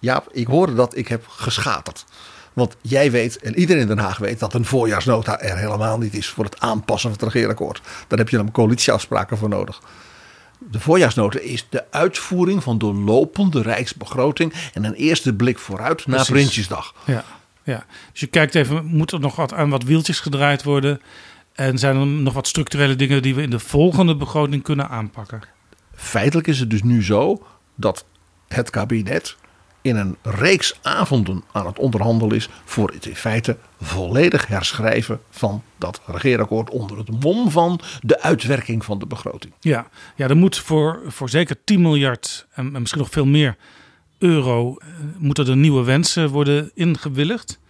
Ja, ik hoorde dat ik heb geschaterd. Want jij weet en iedereen in Den Haag weet dat een voorjaarsnota er helemaal niet is voor het aanpassen van het regeerakkoord. Daar heb je dan coalitieafspraken voor nodig. De voorjaarsnota is de uitvoering van de lopende rijksbegroting en een eerste blik vooruit naar Prinsjesdag. Ja, ja, dus je kijkt even, moet er nog wat aan wat wieltjes gedraaid worden? En zijn er nog wat structurele dingen die we in de volgende begroting kunnen aanpakken? Feitelijk is het dus nu zo dat het kabinet in een reeks avonden aan het onderhandelen is voor het in feite volledig herschrijven van dat regeerakkoord onder het mom van de uitwerking van de begroting. Ja, ja er moet voor, voor zeker 10 miljard en, misschien nog veel meer euro eh, moeten er nieuwe wensen worden ingewilligd.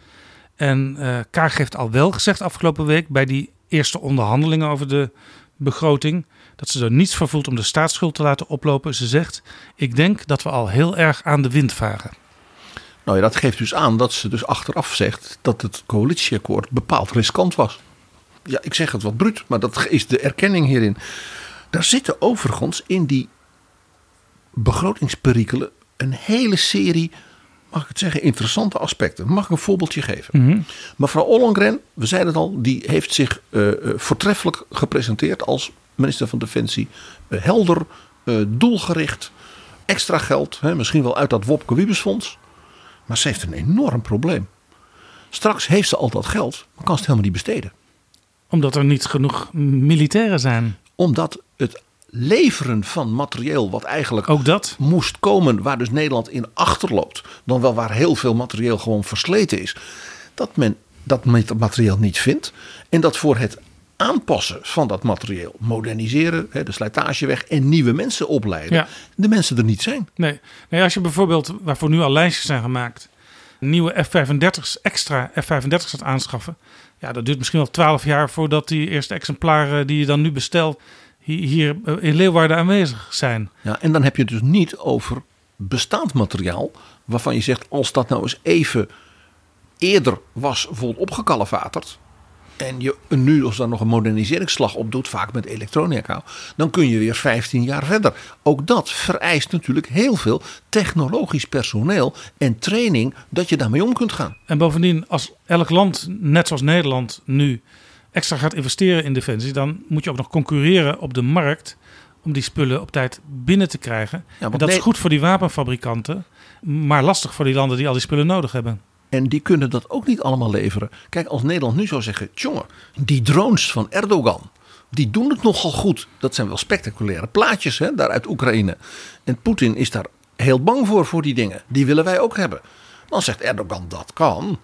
En uh, Kaag heeft al wel gezegd afgelopen week bij die eerste onderhandelingen over de begroting dat ze er niets voor voelt om de staatsschuld te laten oplopen. Ze zegt: Ik denk dat we al heel erg aan de wind varen. Nou ja, dat geeft dus aan dat ze dus achteraf zegt dat het coalitieakkoord bepaald riskant was. Ja, ik zeg het wat bruut, maar dat is de erkenning hierin. Daar zitten overigens in die begrotingsperikelen een hele serie, mag ik het zeggen, interessante aspecten. Mag ik een voorbeeldje geven? Mm Mevrouw Ollongren, we zeiden het al, die heeft zich uh, voortreffelijk gepresenteerd als minister van Defensie. Uh, helder, doelgericht, extra geld, hè, misschien wel uit dat Wopke Wiebesfonds. Maar ze heeft een enorm probleem. Straks heeft ze al dat geld, maar kan ze het helemaal niet besteden. Omdat er niet genoeg militairen zijn. Omdat het leveren van materieel wat eigenlijk Ook dat? moest komen, waar dus Nederland in achterloopt, dan wel waar heel veel materieel gewoon versleten is, dat men dat materieel niet vindt en dat voor het aanpassen van dat materieel, moderniseren, de slijtage weg en nieuwe mensen opleiden, de mensen er niet zijn. Nee. nee, als je bijvoorbeeld, waarvoor nu al lijstjes zijn gemaakt, nieuwe F-35's, extra F-35's gaat aanschaffen, ja, dat duurt misschien wel twaalf jaar voordat die eerste exemplaren die je dan nu bestelt hier in Leeuwarden aanwezig zijn. Ja, en dan heb je het dus niet over bestaand materiaal waarvan je zegt als dat nou eens even eerder was vol en je nu als daar nog een moderniseringsslag op doet, vaak met elektronica, dan kun je weer 15 jaar verder. Ook dat vereist natuurlijk heel veel technologisch personeel en training dat je daarmee om kunt gaan. En bovendien, als elk land, net zoals Nederland, nu extra gaat investeren in defensie, dan moet je ook nog concurreren op de markt om die spullen op tijd binnen te krijgen. Ja, en dat is goed voor die wapenfabrikanten, maar lastig voor die landen die al die spullen nodig hebben. En die kunnen dat ook niet allemaal leveren. Kijk, als Nederland nu zou zeggen: jongen, die drones van Erdogan. Die doen het nogal goed. Dat zijn wel spectaculaire plaatjes hè, daar uit Oekraïne. En Poetin is daar heel bang voor, voor die dingen. Die willen wij ook hebben. Dan zegt Erdogan dat kan.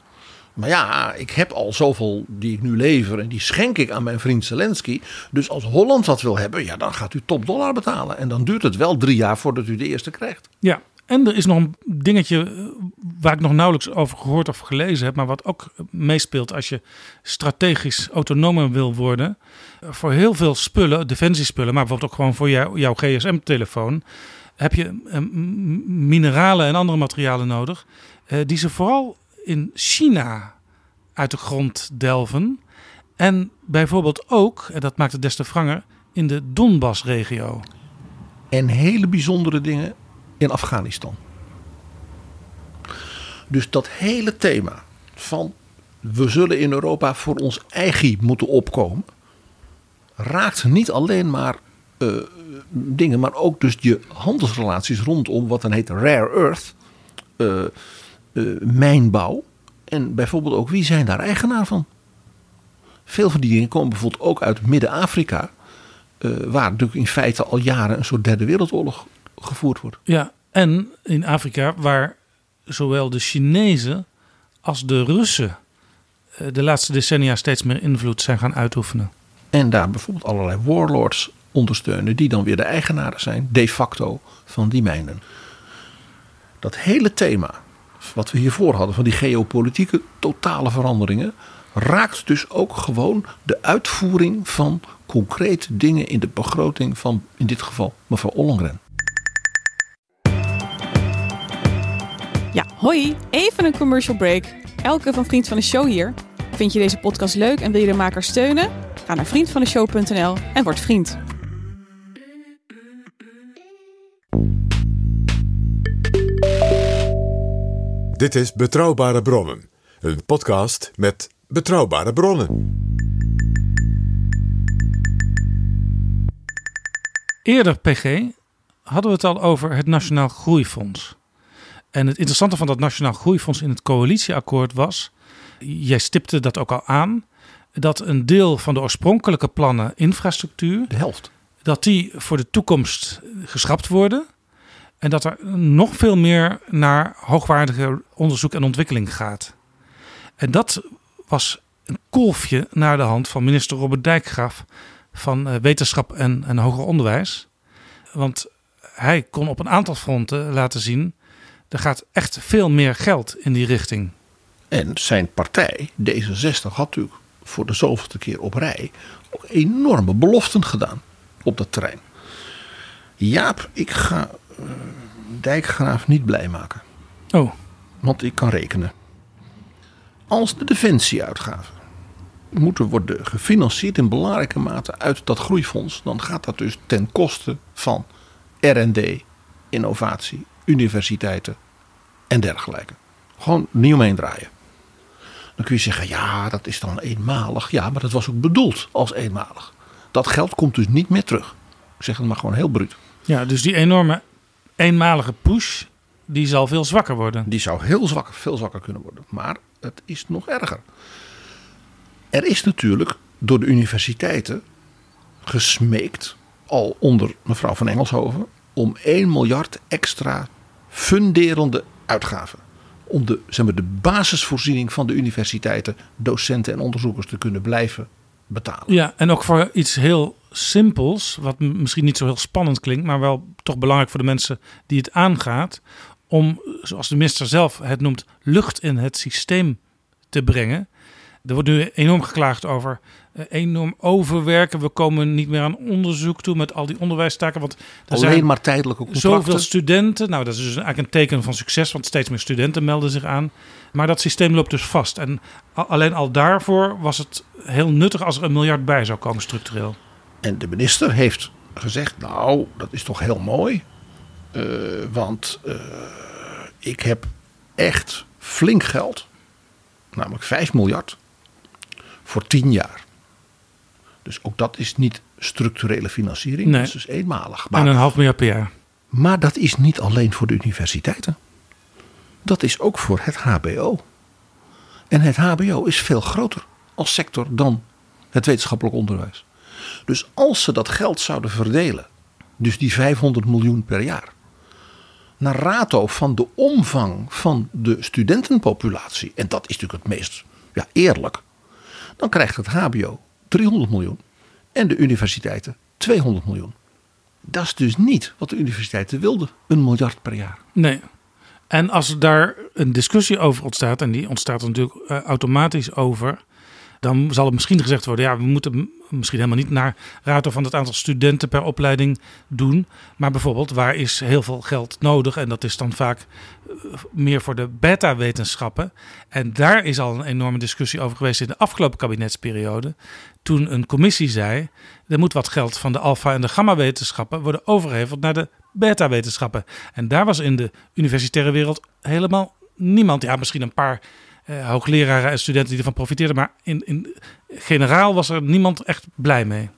Maar ja, ik heb al zoveel die ik nu lever en die schenk ik aan mijn vriend Zelensky. Dus als Holland dat wil hebben, ja, dan gaat u top dollar betalen. En dan duurt het wel drie jaar voordat u de eerste krijgt. Ja, en er is nog een dingetje eh, waar ik nog nauwelijks over gehoord of gelezen heb, maar wat ook meespeelt als je strategisch autonomer wil worden. Voor heel veel spullen, defensiespullen, maar bijvoorbeeld ook gewoon voor jou, jouw GSM-telefoon, heb je eh, mineralen en andere materialen nodig, eh, die ze vooral in China uit de grond delven. En bijvoorbeeld ook, en dat maakt het des te wranger, in de Donbass-regio. En hele bijzondere dingen in Afghanistan. Dus dat hele thema van we zullen in Europa voor ons eigen moeten opkomen, raakt niet alleen maar uh, dingen, maar ook dus je handelsrelaties rondom wat dan heet rare earth, uh, mijnbouw. En bijvoorbeeld ook wie zijn daar eigenaar van? Veel van die dingen komen bijvoorbeeld ook uit Midden-Afrika, waar natuurlijk in feite al jaren een soort derde wereldoorlog gevoerd wordt. Ja, en in Afrika waar zowel de Chinezen als de Russen eh, de laatste decennia steeds meer invloed zijn gaan uitoefenen. En daar bijvoorbeeld allerlei warlords ondersteunen, die dan weer de eigenaren zijn, de facto, van die mijnen. Dat hele thema, wat we hiervoor hadden, van die geopolitieke totale veranderingen, raakt dus ook gewoon de uitvoering van concrete dingen in de begroting van, in dit geval, mevrouw Ollongren. Ja, hoi, even een commercial break. Elke van Vriend van de Show hier. Vind je deze podcast leuk en wil je de maker steunen? Ga naar vriendvandeshow.nl en word vriend. Dit is Betrouwbare Bronnen, een podcast met betrouwbare bronnen. Eerder, PG, hadden we het al over het Nationaal Groeifonds. En het interessante van dat Nationaal Groeifonds in het coalitieakkoord was, jij stipte dat ook al aan, dat een deel van de oorspronkelijke plannen infrastructuur, De helft. dat die voor de toekomst geschrapt worden. En dat er nog veel meer naar hoogwaardige onderzoek en ontwikkeling gaat. En dat was een kolfje naar de hand van minister Robert Dijkgraaf van eh, Wetenschap en, en Hoger Onderwijs. Want hij kon op een aantal fronten laten zien, er gaat echt veel meer geld in die richting. En zijn partij, D66, had natuurlijk voor de zoveelste keer op rij ook enorme beloften gedaan op dat terrein. Jaap, ik ga eh, Dijkgraaf niet blij maken. Oh, Want ik kan rekenen. Als de defensieuitgaven moeten worden gefinancierd in belangrijke mate uit dat groeifonds, dan gaat dat dus ten koste van RD, innovatie, universiteiten en dergelijke. Gewoon niet omheen draaien. Dan kun je zeggen, ja, dat is dan eenmalig. Ja, maar dat was ook bedoeld als eenmalig. Dat geld komt dus niet meer terug. Ik zeg het maar gewoon heel bruut. ja, dus die enorme eenmalige push, die zal veel zwakker worden. Die zou heel zwak, veel zwakker kunnen worden. Maar het is nog erger. Er is natuurlijk door de universiteiten gesmeekt, al onder mevrouw van Engelshoven, om 1 miljard extra funderende uitgaven. Om de, zeg maar, de basisvoorziening van de universiteiten, docenten en onderzoekers te kunnen blijven betalen. Ja, en ook voor iets heel simpels, wat misschien niet zo heel spannend klinkt, maar wel toch belangrijk voor de mensen die het aangaat, om, zoals de minister zelf het noemt, lucht in het systeem te brengen. Er wordt nu enorm geklaagd over eh, enorm overwerken. We komen niet meer aan onderzoek toe met al die onderwijstaken. Want er Alleen zijn maar tijdelijke contracten. zoveel studenten. Nou, dat is dus eigenlijk een teken van succes, want steeds meer studenten melden zich aan. Maar dat systeem loopt dus vast. En alleen al daarvoor was het heel nuttig als er een miljard bij zou komen structureel. En de minister heeft gezegd: Nou, dat is toch heel mooi. Eh, want eh, ik heb echt flink geld, namelijk 5 miljard, voor 10 jaar. Dus ook dat is niet structurele financiering, Nee. dat is dus eenmalig. En een Maar, half miljard per jaar. maar dat is niet alleen voor de universiteiten. Dat is ook voor het HBO. En het HBO is veel groter als sector dan het wetenschappelijk onderwijs. Dus als ze dat geld zouden verdelen, dus die 500 miljoen per jaar, naar rato van de omvang van de studentenpopulatie, en dat is natuurlijk het meest ja, eerlijk, dan krijgt het HBO 300 miljoen en de universiteiten 200 miljoen. Dat is dus niet wat de universiteiten wilden, een miljard per jaar. Nee. En als daar een discussie over ontstaat, en die ontstaat natuurlijk eh, automatisch over, dan zal er misschien gezegd worden: ja, we moeten misschien helemaal niet naar rato van het aantal studenten per opleiding doen. Maar bijvoorbeeld, waar is heel veel geld nodig? En dat is dan vaak eh, meer voor de beta-wetenschappen. En daar is al een enorme discussie over geweest in de afgelopen kabinetsperiode. Toen een commissie zei: er moet wat geld van de alfa- en de gamma-wetenschappen worden overgeheveld naar de beta-wetenschappen. En daar was in de universitaire wereld helemaal niemand. Ja, misschien een paar eh, hoogleraren en studenten die ervan profiteerden. Maar in, in generaal was er niemand echt blij mee.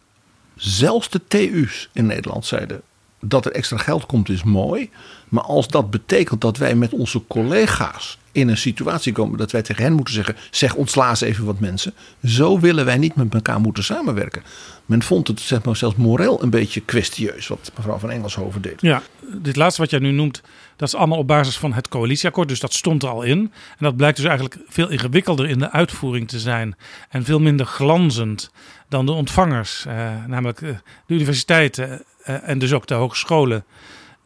Zelfs de TU's in Nederland zeiden dat er extra geld komt is mooi. Maar als dat betekent dat wij met onze collega's in een situatie komen dat wij tegen hen moeten zeggen: zeg ontsla eens even wat mensen. Zo willen wij niet met elkaar moeten samenwerken. Men vond het zeg maar, zelfs moreel een beetje kwestieus wat mevrouw van Engelshoven deed. Ja, dit laatste wat jij nu noemt, dat is allemaal op basis van het coalitieakkoord. Dus dat stond er al in. En dat blijkt dus eigenlijk veel ingewikkelder in de uitvoering te zijn. En veel minder glanzend dan de ontvangers. eh, namelijk eh, de universiteiten eh, en dus ook de hogescholen.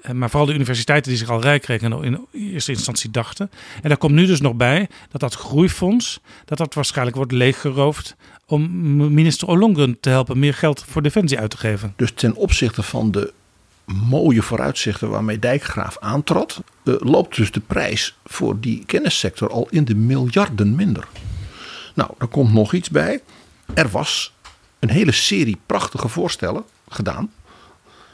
Eh, maar vooral de universiteiten die zich al rijk rekenen in eerste instantie dachten. En daar komt nu dus nog bij dat dat groeifonds, dat dat waarschijnlijk wordt leeggeroofd om minister Ollongren te helpen meer geld voor defensie uit te geven. Dus ten opzichte van de mooie vooruitzichten waarmee Dijkgraaf aantrad, eh, loopt dus de prijs voor die kennissector al in de miljarden minder. Nou, er komt nog iets bij. Er was een hele serie prachtige voorstellen gedaan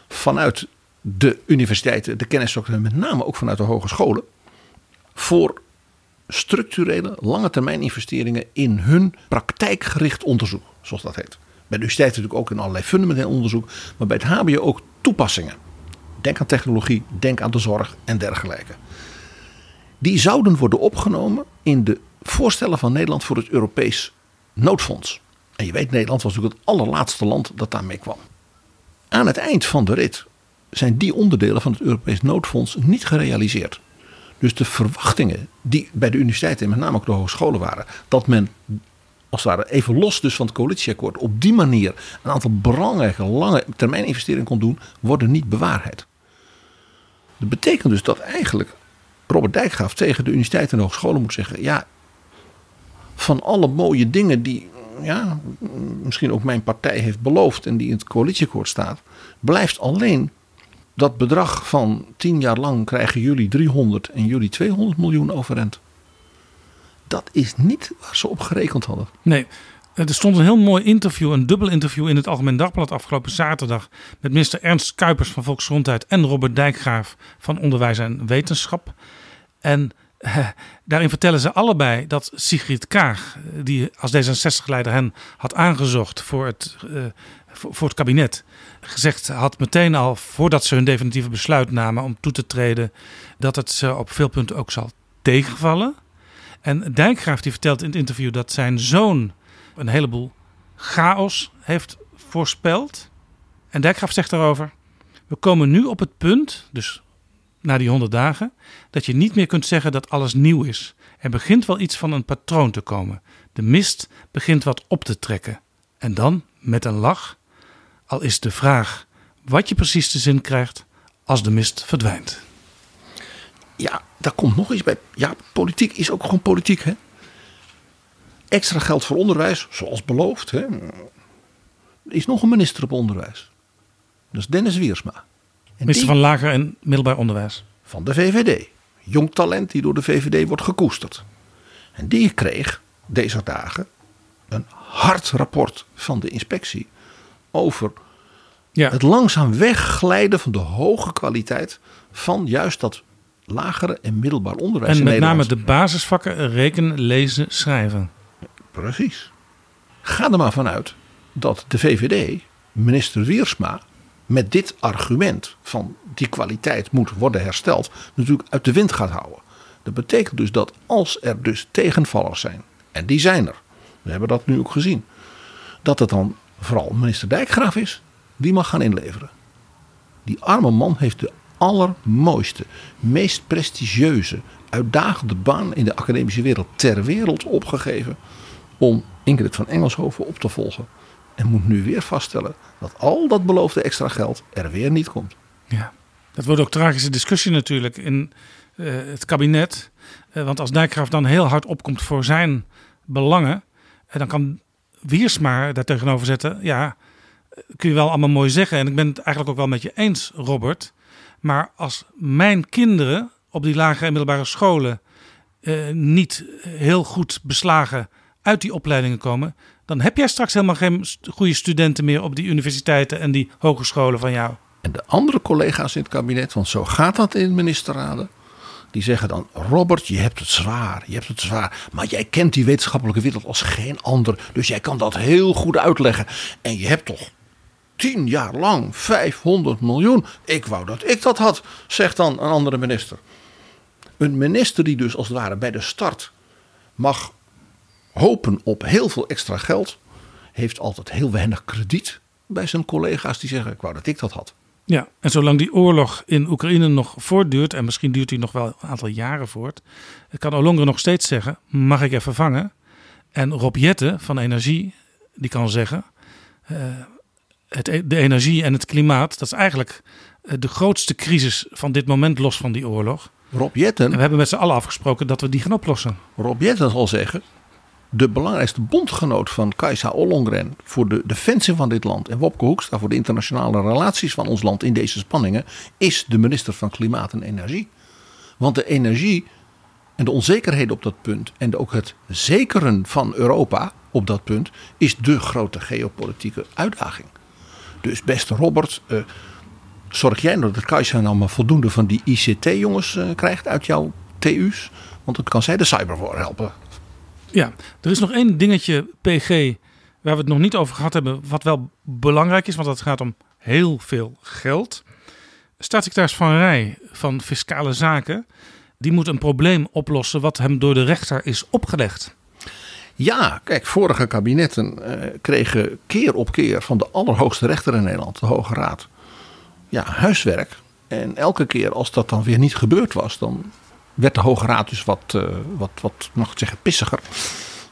vanuit de universiteiten, de kennissector en met name ook vanuit de hogescholen voor structurele lange termijn investeringen in hun praktijkgericht onderzoek, zoals dat heet. Bij de universiteit natuurlijk ook in allerlei fundamenteel onderzoek, maar bij het HBO ook toepassingen. Denk aan technologie, denk aan de zorg en dergelijke. Die zouden worden opgenomen in de voorstellen van Nederland voor het Europees noodfonds. En je weet, Nederland was natuurlijk het allerlaatste land dat daarmee kwam. Aan het eind van de rit zijn die onderdelen van het Europees noodfonds niet gerealiseerd. Dus de verwachtingen die bij de universiteiten en met name ook de hogescholen waren, dat men als het ware even los dus van het coalitieakkoord op die manier een aantal belangrijke lange termijn investeringen kon doen, worden niet bewaarheid. Dat betekent dus dat eigenlijk Robert Dijkgraaf tegen de universiteiten en hogescholen moet zeggen: ja, van alle mooie dingen die ja, misschien ook mijn partij heeft beloofd en die in het coalitieakkoord staat, blijft alleen dat bedrag van tien jaar lang krijgen jullie 300 en jullie 200 miljoen overeind. Dat is niet waar ze op gerekend hadden. Nee, er stond een heel mooi interview, een dubbel interview in het Algemeen Dagblad afgelopen zaterdag. Met minister Ernst Kuipers van Volksgezondheid en Robert Dijkgraaf van Onderwijs en Wetenschap. En eh, daarin vertellen ze allebei dat Sigrid Kaag, die als D66-leider hen had aangezocht voor het, voor, het kabinet, gezegd had meteen al voordat ze hun definitieve besluit namen om toe te treden, dat het ze op veel punten ook zal tegenvallen. En Dijkgraaf die vertelt in het interview dat zijn zoon een heleboel chaos heeft voorspeld. En Dijkgraaf zegt daarover: We komen nu op het punt, dus na die honderd dagen, dat je niet meer kunt zeggen dat alles nieuw is. Er begint wel iets van een patroon te komen. De mist begint wat op te trekken. En dan, met een lach, al is de vraag wat je precies te zin krijgt als de mist verdwijnt. Ja, daar komt nog iets bij. Ja, politiek is ook gewoon politiek, hè? Extra geld voor onderwijs, zoals beloofd. Hè? Er is nog een minister op onderwijs. Dat is Dennis Wiersma. En minister die, van Lager en Middelbaar Onderwijs. Van de VVD. Jong talent die door de VVD wordt gekoesterd. En die kreeg deze dagen een hard rapport van de inspectie over ja. het langzaam wegglijden van de hoge kwaliteit van juist dat lagere en middelbaar onderwijs. En met name de basisvakken rekenen, lezen, schrijven. Precies. Ga er maar vanuit dat de VVD, minister Wiersma, met dit argument van die kwaliteit moet worden hersteld, natuurlijk uit de wind gaat houden. Dat betekent dus dat als er dus tegenvallers zijn, en die zijn er, we hebben dat nu ook gezien, dat het dan vooral minister Dijkgraaf is die mag gaan inleveren. Die arme man heeft de allermooiste, meest prestigieuze, uitdagende baan in de academische wereld ter wereld opgegeven om Ingrid van Engelshoven op te volgen. En moet nu weer vaststellen dat al dat beloofde extra geld er weer niet komt. Ja, dat wordt ook tragische discussie natuurlijk in uh, het kabinet. Uh, want als Dijkgraaf dan heel hard opkomt voor zijn belangen, en dan kan Wiersma daar tegenover zetten. Ja, kun je wel allemaal mooi zeggen. En ik ben het eigenlijk ook wel met je eens, Robert. Maar als mijn kinderen op die lagere en middelbare scholen uh, niet heel goed beslagen uit die opleidingen komen, dan heb jij straks helemaal geen goede studenten meer op die universiteiten en die hogescholen van jou. En de andere collega's in het kabinet, want zo gaat dat in ministerraden, die zeggen dan: Robert, je hebt het zwaar, je hebt het zwaar. Maar jij kent die wetenschappelijke wereld als geen ander. Dus jij kan dat heel goed uitleggen. En je hebt toch tien jaar lang 500 miljoen. Ik wou dat ik dat had, zegt dan een andere minister. Een minister die dus als het ware bij de start mag hopen op heel veel extra geld, heeft altijd heel weinig krediet bij zijn collega's die zeggen: Ik wou dat ik dat had. Ja, en zolang die oorlog in Oekraïne nog voortduurt, en misschien duurt die nog wel een aantal jaren voort, kan Olongren nog steeds zeggen: Mag ik even vangen? En Rob Jette van Energie, die kan zeggen: uh, het, De energie en het klimaat, dat is eigenlijk de grootste crisis van dit moment, los van die oorlog. Rob Jetten. En we hebben met z'n allen afgesproken dat we die gaan oplossen. Rob Jetten zal zeggen: de belangrijkste bondgenoot van Kajsa Ollongren voor de defensie van dit land en Wopke Hoekstra voor de internationale relaties van ons land in deze spanningen is de minister van Klimaat en Energie. Want de energie en de onzekerheden op dat punt en ook het zekeren van Europa op dat punt is de grote geopolitieke uitdaging. Dus beste Robert, uh, zorg jij nou dat nou maar voldoende van die ICT-jongens uh, krijgt uit jouw TU's? Want dan kan zij de cyberwar helpen. Ja, er is nog één dingetje, PG, waar we het nog niet over gehad hebben, wat wel belangrijk is, want het gaat om heel veel geld. Staatssecretaris Van Rij van Fiscale Zaken, die moet een probleem oplossen wat hem door de rechter is opgelegd. Ja, kijk, vorige kabinetten eh, kregen keer op keer van de allerhoogste rechter in Nederland, de Hoge Raad, ja, huiswerk. En elke keer als dat dan weer niet gebeurd was, dan werd de Hoge Raad dus wat, uh, wat, wat mag ik zeggen, pissiger.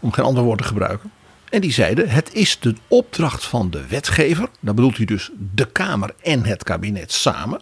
Om geen ander woord te gebruiken. En die zeiden: het is de opdracht van de wetgever, dan bedoelt hij dus de Kamer en het kabinet samen,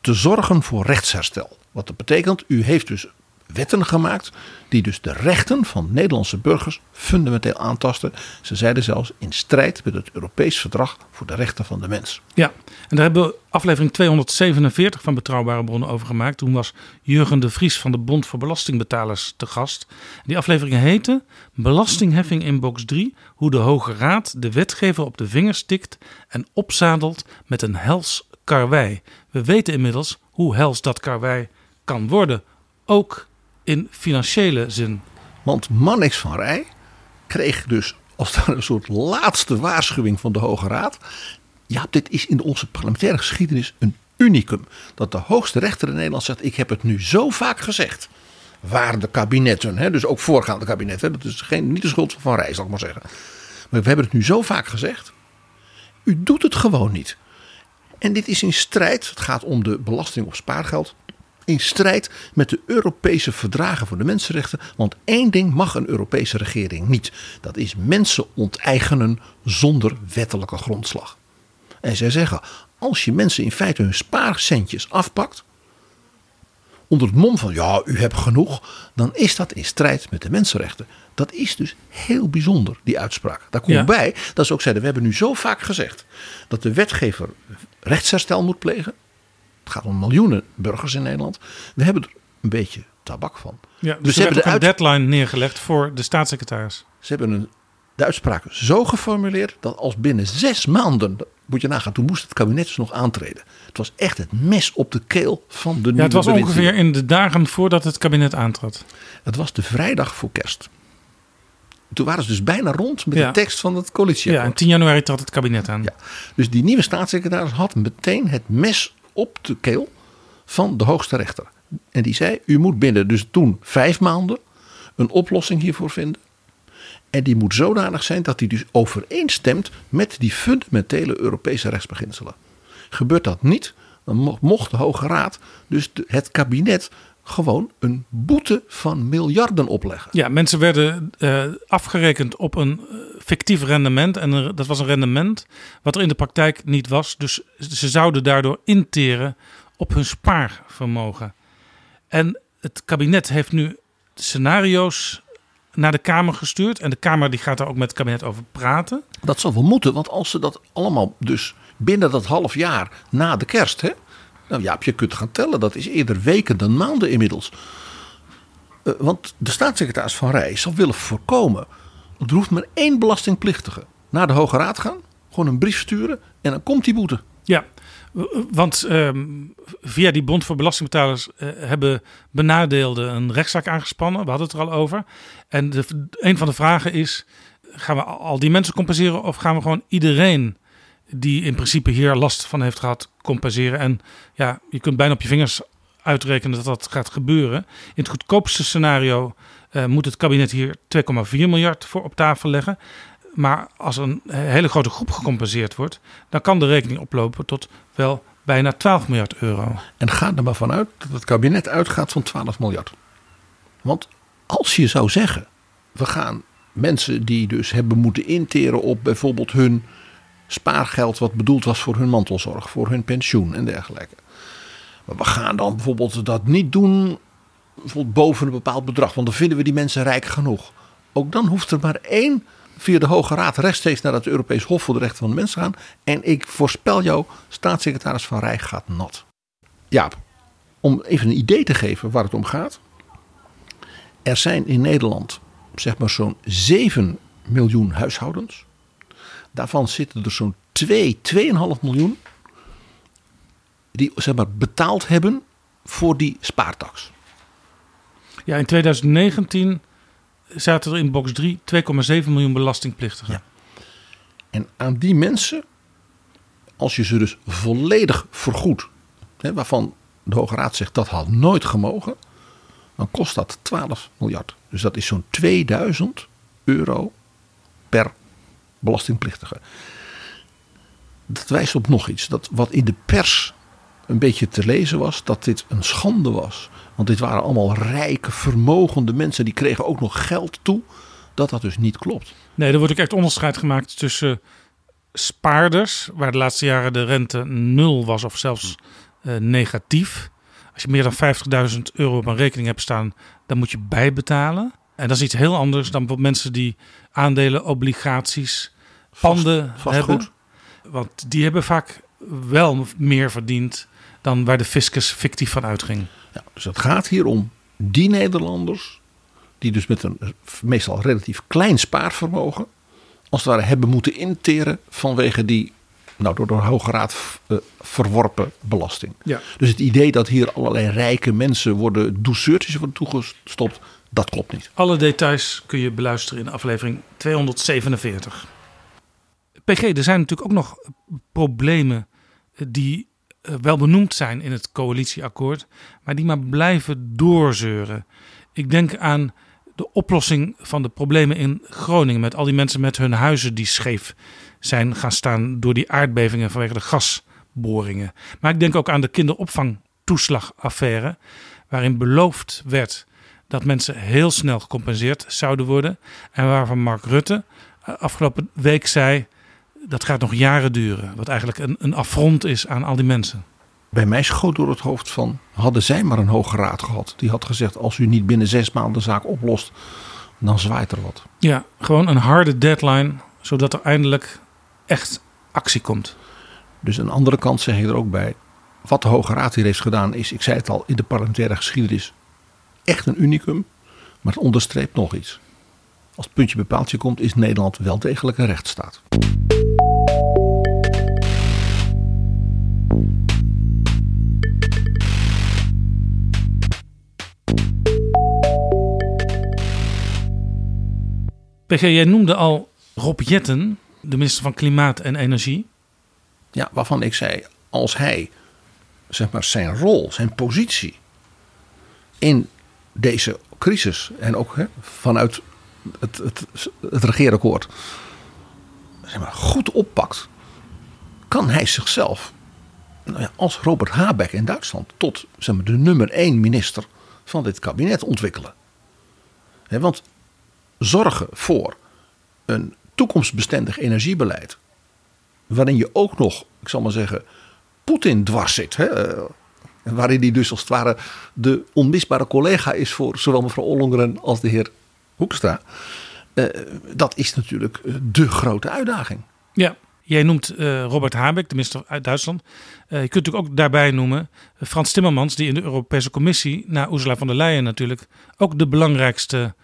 te zorgen voor rechtsherstel. Wat dat betekent, u heeft dus wetten gemaakt die dus de rechten van Nederlandse burgers fundamenteel aantasten. Ze zeiden zelfs in strijd met het Europees Verdrag voor de Rechten van de Mens. Ja, en daar hebben we aflevering 247 van Betrouwbare Bronnen over gemaakt. Toen was Jurgen de Vries van de Bond voor Belastingbetalers te gast. Die aflevering heette Belastingheffing in box 3. Hoe de Hoge Raad de wetgever op de vingers tikt en opzadelt met een hels karwei. We weten inmiddels hoe hels dat karwei kan worden. Ook in financiële zin. Want Mannix van Rij kreeg dus als een soort laatste waarschuwing van de Hoge Raad. Ja, dit is in onze parlementaire geschiedenis een unicum. Dat de hoogste rechter in Nederland zegt: Ik heb het nu zo vaak gezegd. Waar de kabinetten, hè, dus ook voorgaande kabinetten, dat is geen, niet de schuld van Van Rij, zal ik maar zeggen. Maar we hebben het nu zo vaak gezegd. U doet het gewoon niet. En dit is in strijd, het gaat om de belasting op spaargeld in strijd met de Europese verdragen voor de mensenrechten. Want één ding mag een Europese regering niet: dat is mensen onteigenen zonder wettelijke grondslag. En zij zeggen: als je mensen in feite hun spaarcentjes afpakt. onder het mom van ja, u hebt genoeg. dan is dat in strijd met de mensenrechten. Dat is dus heel bijzonder, die uitspraak. Daar komt bij dat ze ook zeiden: we hebben nu zo vaak gezegd. dat de wetgever rechtsherstel moet plegen. Het gaat om miljoenen burgers in Nederland. We hebben er een beetje tabak van. Ja, dus, ze hebben de een deadline neergelegd voor de staatssecretaris. Ze hebben een, de uitspraak zo geformuleerd dat als binnen zes maanden, moet je nagaan, toen moest het kabinet dus nog aantreden. Het was echt het mes op de keel van de nieuwe Ja, het was ongeveer in de dagen voordat het kabinet aantrad. Het was de vrijdag voor kerst. Toen waren ze dus bijna rond met de tekst van het coalitieakkoord. Ja, en 10 januari trad het kabinet aan. Ja, dus die nieuwe staatssecretaris had meteen het mes op de keel van de hoogste rechter. En die zei: U moet binnen dus toen vijf maanden een oplossing hiervoor vinden. En die moet zodanig zijn dat die dus overeenstemt met die fundamentele Europese rechtsbeginselen. Gebeurt dat niet, dan mocht de Hoge Raad, dus het kabinet, gewoon een boete van miljarden opleggen. Ja, mensen werden uh, afgerekend op een eh, fictief rendement. En dat was een rendement wat er in de praktijk niet was. Dus ze zouden daardoor interen op hun spaarvermogen. En het kabinet heeft nu scenario's naar de Kamer gestuurd. En de Kamer die gaat daar ook met het kabinet over praten. Dat zal wel moeten, want als ze dat allemaal dus binnen dat half jaar na de kerst... Hè, nou ja, je kunt gaan tellen, dat is eerder weken dan maanden inmiddels. Uh, want de staatssecretaris van Rij zal willen voorkomen. Er hoeft maar één belastingplichtige naar de Hoge Raad gaan. Gewoon een brief sturen en dan komt die boete. Ja, want uh, via die Bond voor Belastingbetalers uh, hebben benadeelden een rechtszaak aangespannen. We hadden het er al over. En een van de vragen is: gaan we al die mensen compenseren of gaan we gewoon iedereen die in principe hier last van heeft gehad, compenseren. En ja, je kunt bijna op je vingers uitrekenen dat dat gaat gebeuren. In het goedkoopste scenario uh, moet het kabinet hier 2,4 miljard voor op tafel leggen. Maar als een hele grote groep gecompenseerd wordt, dan kan de rekening oplopen tot wel bijna 12 miljard euro. En ga er maar vanuit dat het kabinet uitgaat van 12 miljard. Want als je zou zeggen, we gaan mensen die dus hebben moeten interen op bijvoorbeeld hun spaargeld wat bedoeld was voor hun mantelzorg, voor hun pensioen en dergelijke. Maar we gaan dan bijvoorbeeld dat niet doen bijvoorbeeld boven een bepaald bedrag, want dan vinden we die mensen rijk genoeg. ook dan hoeft er maar één via de Hoge Raad rechtstreeks naar het Europees Hof voor de Rechten van de Mens gaan. En ik voorspel jou, staatssecretaris Van Rij gaat nat. Ja, om even een idee te geven waar het om gaat. Er zijn in Nederland zeg maar zo'n 7 miljoen huishoudens. Daarvan zitten er zo'n 2, 2,5 miljoen die zeg maar, betaald hebben voor die spaartax. Ja, in 2019 zaten er in box 3 2,7 miljoen belastingplichtigen. En aan die mensen, als je ze dus volledig vergoedt, hè, waarvan de Hoge Raad zegt dat had nooit gemogen, dan kost dat 12 miljard. Dus dat is zo'n 2000 euro per belastingplichtige. Dat wijst op nog iets. Dat wat in de pers een beetje te lezen was, dat dit een schande was. Want dit waren allemaal rijke, vermogende mensen. Die kregen ook nog geld toe. Dat dat dus niet klopt. Nee, er wordt ook echt onderscheid gemaakt tussen spaarders, waar de laatste jaren de rente nul was of zelfs uh, negatief. Als je meer dan 50.000 euro op een rekening hebt staan, dan moet je bijbetalen. En dat is iets heel anders dan voor mensen die aandelen, obligaties, panden vast hebben. goed. Want die hebben vaak wel meer verdiend dan waar de fiscus fictief van uitging. Ja, dus het gaat hier om die Nederlanders, die dus met een meestal relatief klein spaarvermogen, als het ware hebben moeten interen vanwege die nou, door de Hoge Raad eh, verworpen belasting. Ja. Dus het idee dat hier allerlei rijke mensen worden douceurtjes worden toegestopt, dat klopt niet. Alle details kun je beluisteren in aflevering 247. PG, er zijn natuurlijk ook nog problemen die wel benoemd zijn in het coalitieakkoord, maar die maar blijven doorzeuren. Ik denk aan de oplossing van de problemen in Groningen met al die mensen met hun huizen die scheef zijn gaan staan door die aardbevingen vanwege de gasboringen. Maar ik denk ook aan de kinderopvangtoeslagaffaire, waarin beloofd werd dat mensen heel snel gecompenseerd zouden worden. En waarvan Mark Rutte eh, afgelopen week zei dat gaat nog jaren duren. Wat eigenlijk een, een affront is aan al die mensen. Bij mij schoot door het hoofd van, hadden zij maar een hoge raad gehad. Die had gezegd, als u niet binnen zes maanden de zaak oplost, dan zwaait er wat. Ja, gewoon een harde deadline, zodat er eindelijk echt actie komt. Dus een andere kant zeg je er ook bij. Wat de Hoge Raad hier heeft gedaan is, ik zei het al, in de parlementaire geschiedenis echt een unicum. Maar het onderstreept nog iets. Als het puntje bij paaltje komt, is Nederland wel degelijk een rechtsstaat. PG, jij noemde al Rob Jetten, de minister van Klimaat en Energie. Ja, waarvan ik zei, als hij zeg maar, zijn rol, zijn positie in deze crisis en ook hè, vanuit het, het, het regeerakkoord zeg maar, goed oppakt, kan hij zichzelf nou ja, als Robert Habeck in Duitsland tot zeg maar, de nummer één minister van dit kabinet ontwikkelen. Want zorgen voor een toekomstbestendig energiebeleid. Waarin je ook nog, ik zal maar zeggen, Poetin dwars zit. Eh, Waarin hij dus als het ware de onmisbare collega is voor zowel mevrouw Ollongren als de heer Hoekstra. Eh, dat is natuurlijk eh, de grote uitdaging. Ja, jij noemt eh, Robert Habeck, de minister uit Duitsland. Je kunt natuurlijk ook daarbij noemen Frans Timmermans, die in de Europese Commissie, na Ursula von der Leyen natuurlijk, ook de belangrijkste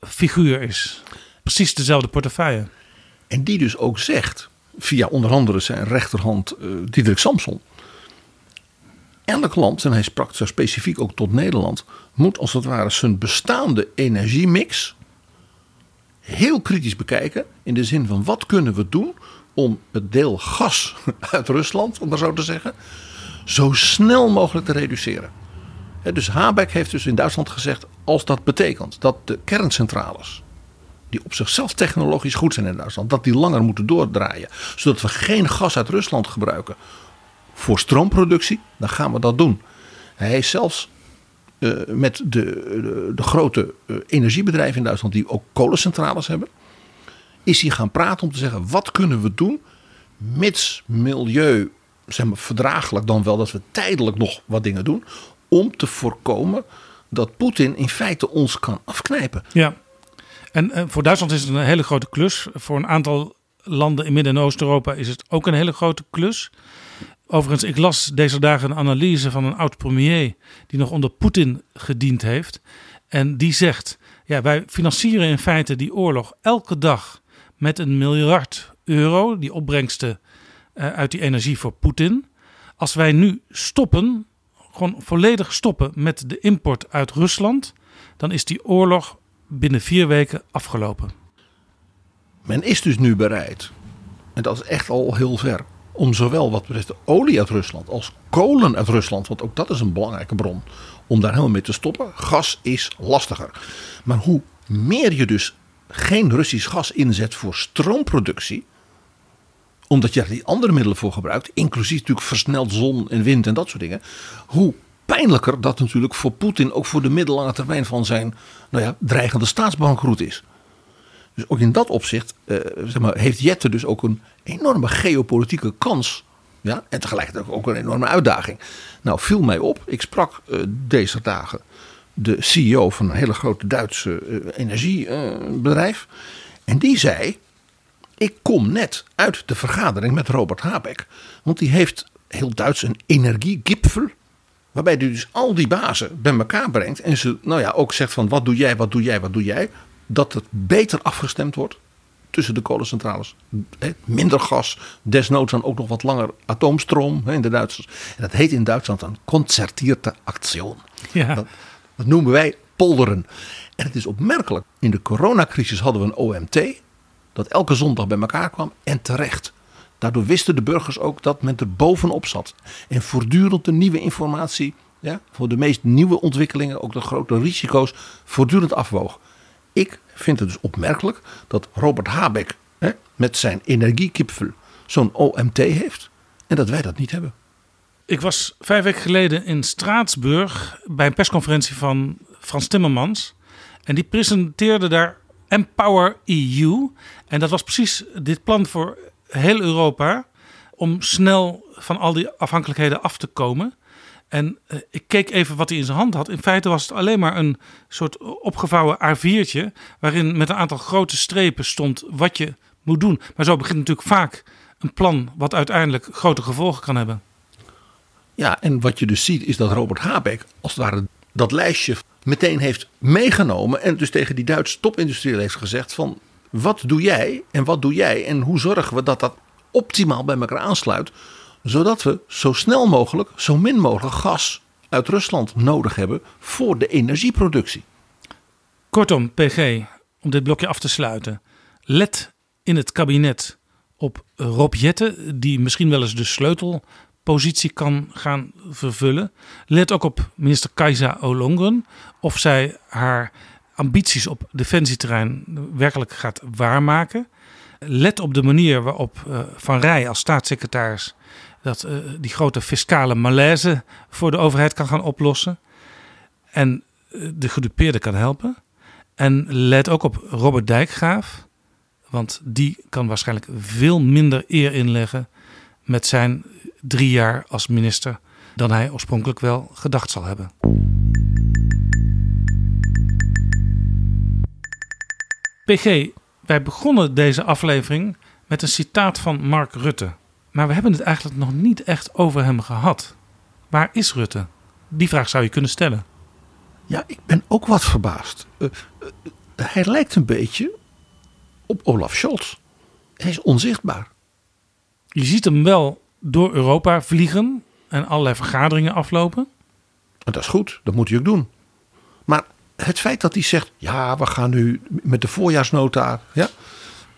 figuur is. Precies dezelfde portefeuille. En die dus ook zegt, via onder andere zijn rechterhand Diederik Samson. Elk land, en hij sprak zo specifiek ook tot Nederland, moet als het ware zijn bestaande energiemix heel kritisch bekijken. In de zin van wat kunnen we doen om het deel gas uit Rusland, om maar zo te zeggen, zo snel mogelijk te reduceren. Dus Habeck heeft dus in Duitsland gezegd, als dat betekent dat de kerncentrales, die op zichzelf technologisch goed zijn in Duitsland, dat die langer moeten doordraaien, zodat we geen gas uit Rusland gebruiken voor stroomproductie, dan gaan we dat doen. Hij is zelfs met de, de, de grote eh, energiebedrijven in Duitsland die ook kolencentrales hebben, is hij gaan praten om te zeggen wat kunnen we doen mits milieu zeg maar, verdraaglijk dan wel dat we tijdelijk nog wat dingen doen om te voorkomen dat Poetin in feite ons kan afknijpen. Ja. En eh, voor Duitsland is het een hele grote klus. Voor een aantal landen in Midden- en Oost-Europa is het ook een hele grote klus. Overigens, ik las deze dagen een analyse van een oud premier die nog onder Poetin gediend heeft. En die zegt: ja, wij financieren in feite die oorlog elke dag met een miljard euro, die opbrengsten eh, uit die energie voor Poetin. Als wij nu stoppen, gewoon volledig stoppen met de import uit Rusland, dan is die oorlog binnen vier weken afgelopen. Men is dus nu bereid, en dat is echt al heel ver, om zowel wat betreft olie uit Rusland als kolen uit Rusland, want ook dat is een belangrijke bron, om daar helemaal mee te stoppen. Gas is lastiger. Maar hoe meer je dus geen Russisch gas inzet voor stroomproductie, omdat je er die andere middelen voor gebruikt, inclusief natuurlijk versneld zon en wind en dat soort dingen, hoe pijnlijker dat natuurlijk voor Poetin ook voor de middellange termijn van zijn nou ja, dreigende staatsbankroet is. Dus ook in dat opzicht eh, zeg maar, heeft Jette dus ook een enorme geopolitieke kans. Ja, en tegelijkertijd ook een enorme uitdaging. Nou, viel mij op. Ik sprak uh, deze dagen de CEO van een hele grote Duitse uh, energiebedrijf. en die zei: Ik kom net uit de vergadering met Robert Habeck. Want die heeft heel Duits een energiegipfel. Waarbij hij dus al die bazen bij elkaar brengt. En ze nou ja, ook zegt van wat doe jij, wat doe jij, wat doe jij. Dat het beter afgestemd wordt tussen de kolencentrales. Minder gas, desnoods dan ook nog wat langer atoomstroom in de Duitsers. En dat heet in Duitsland een concertierte actie. Ja. Dat, dat noemen wij polderen. En het is opmerkelijk. In de coronacrisis hadden we een OMT. Dat elke zondag bij elkaar kwam. En terecht. Daardoor wisten de burgers ook dat men er bovenop zat. En voortdurend de nieuwe informatie. Ja, voor de meest nieuwe ontwikkelingen. Ook de grote risico's. Voortdurend afwoog. Ik vind het dus opmerkelijk dat Robert Habeck hè, met zijn energiekipvel zo'n OMT heeft. En dat wij dat niet hebben. Ik was vijf weken geleden in Straatsburg bij een persconferentie van Frans Timmermans. En die presenteerde daar Empower EU. En dat was precies dit plan voor heel Europa. Om snel van al die afhankelijkheden af te komen. En uh, ik keek even wat hij in zijn hand had. In feite was het alleen maar een soort opgevouwen A4'tje. Waarin met een aantal grote strepen stond wat je moet doen. Maar zo begint natuurlijk vaak een plan wat uiteindelijk grote gevolgen kan hebben. Ja, en wat je dus ziet is dat Robert Habeck als het ware dat lijstje meteen heeft meegenomen. En dus tegen die Duitse topindustrie heeft gezegd van wat doe jij en wat doe jij en hoe zorgen we dat dat optimaal bij elkaar aansluit. Zodat we zo snel mogelijk, zo min mogelijk gas uit Rusland nodig hebben voor de energieproductie. Kortom, PG, om dit blokje af te sluiten. Let in het kabinet op Rob Jette, die misschien wel eens de sleutelpositie kan gaan vervullen. Let ook op minister Kajsa Olongren, of zij haar ambities op defensieterrein werkelijk gaat waarmaken. Let op de manier waarop uh, Van Rij als staatssecretaris dat uh, die grote fiscale malaise voor de overheid kan gaan oplossen. En uh, de gedupeerde kan helpen. En let ook op Robert Dijkgraaf. Want die kan waarschijnlijk veel minder eer inleggen met zijn drie jaar als minister dan hij oorspronkelijk wel gedacht zal hebben. PG, wij begonnen deze aflevering met een citaat van Mark Rutte. Maar we hebben het eigenlijk nog niet echt over hem gehad. Waar is Rutte? Die vraag zou je kunnen stellen. Ja, ik ben ook wat verbaasd. Uh, uh, hij lijkt een beetje op Olaf Scholz. Hij is onzichtbaar. Je ziet hem wel door Europa vliegen en allerlei vergaderingen aflopen. En dat is goed, dat moet hij ook doen. Maar het feit dat hij zegt: ja, we gaan nu met de voorjaarsnota ja,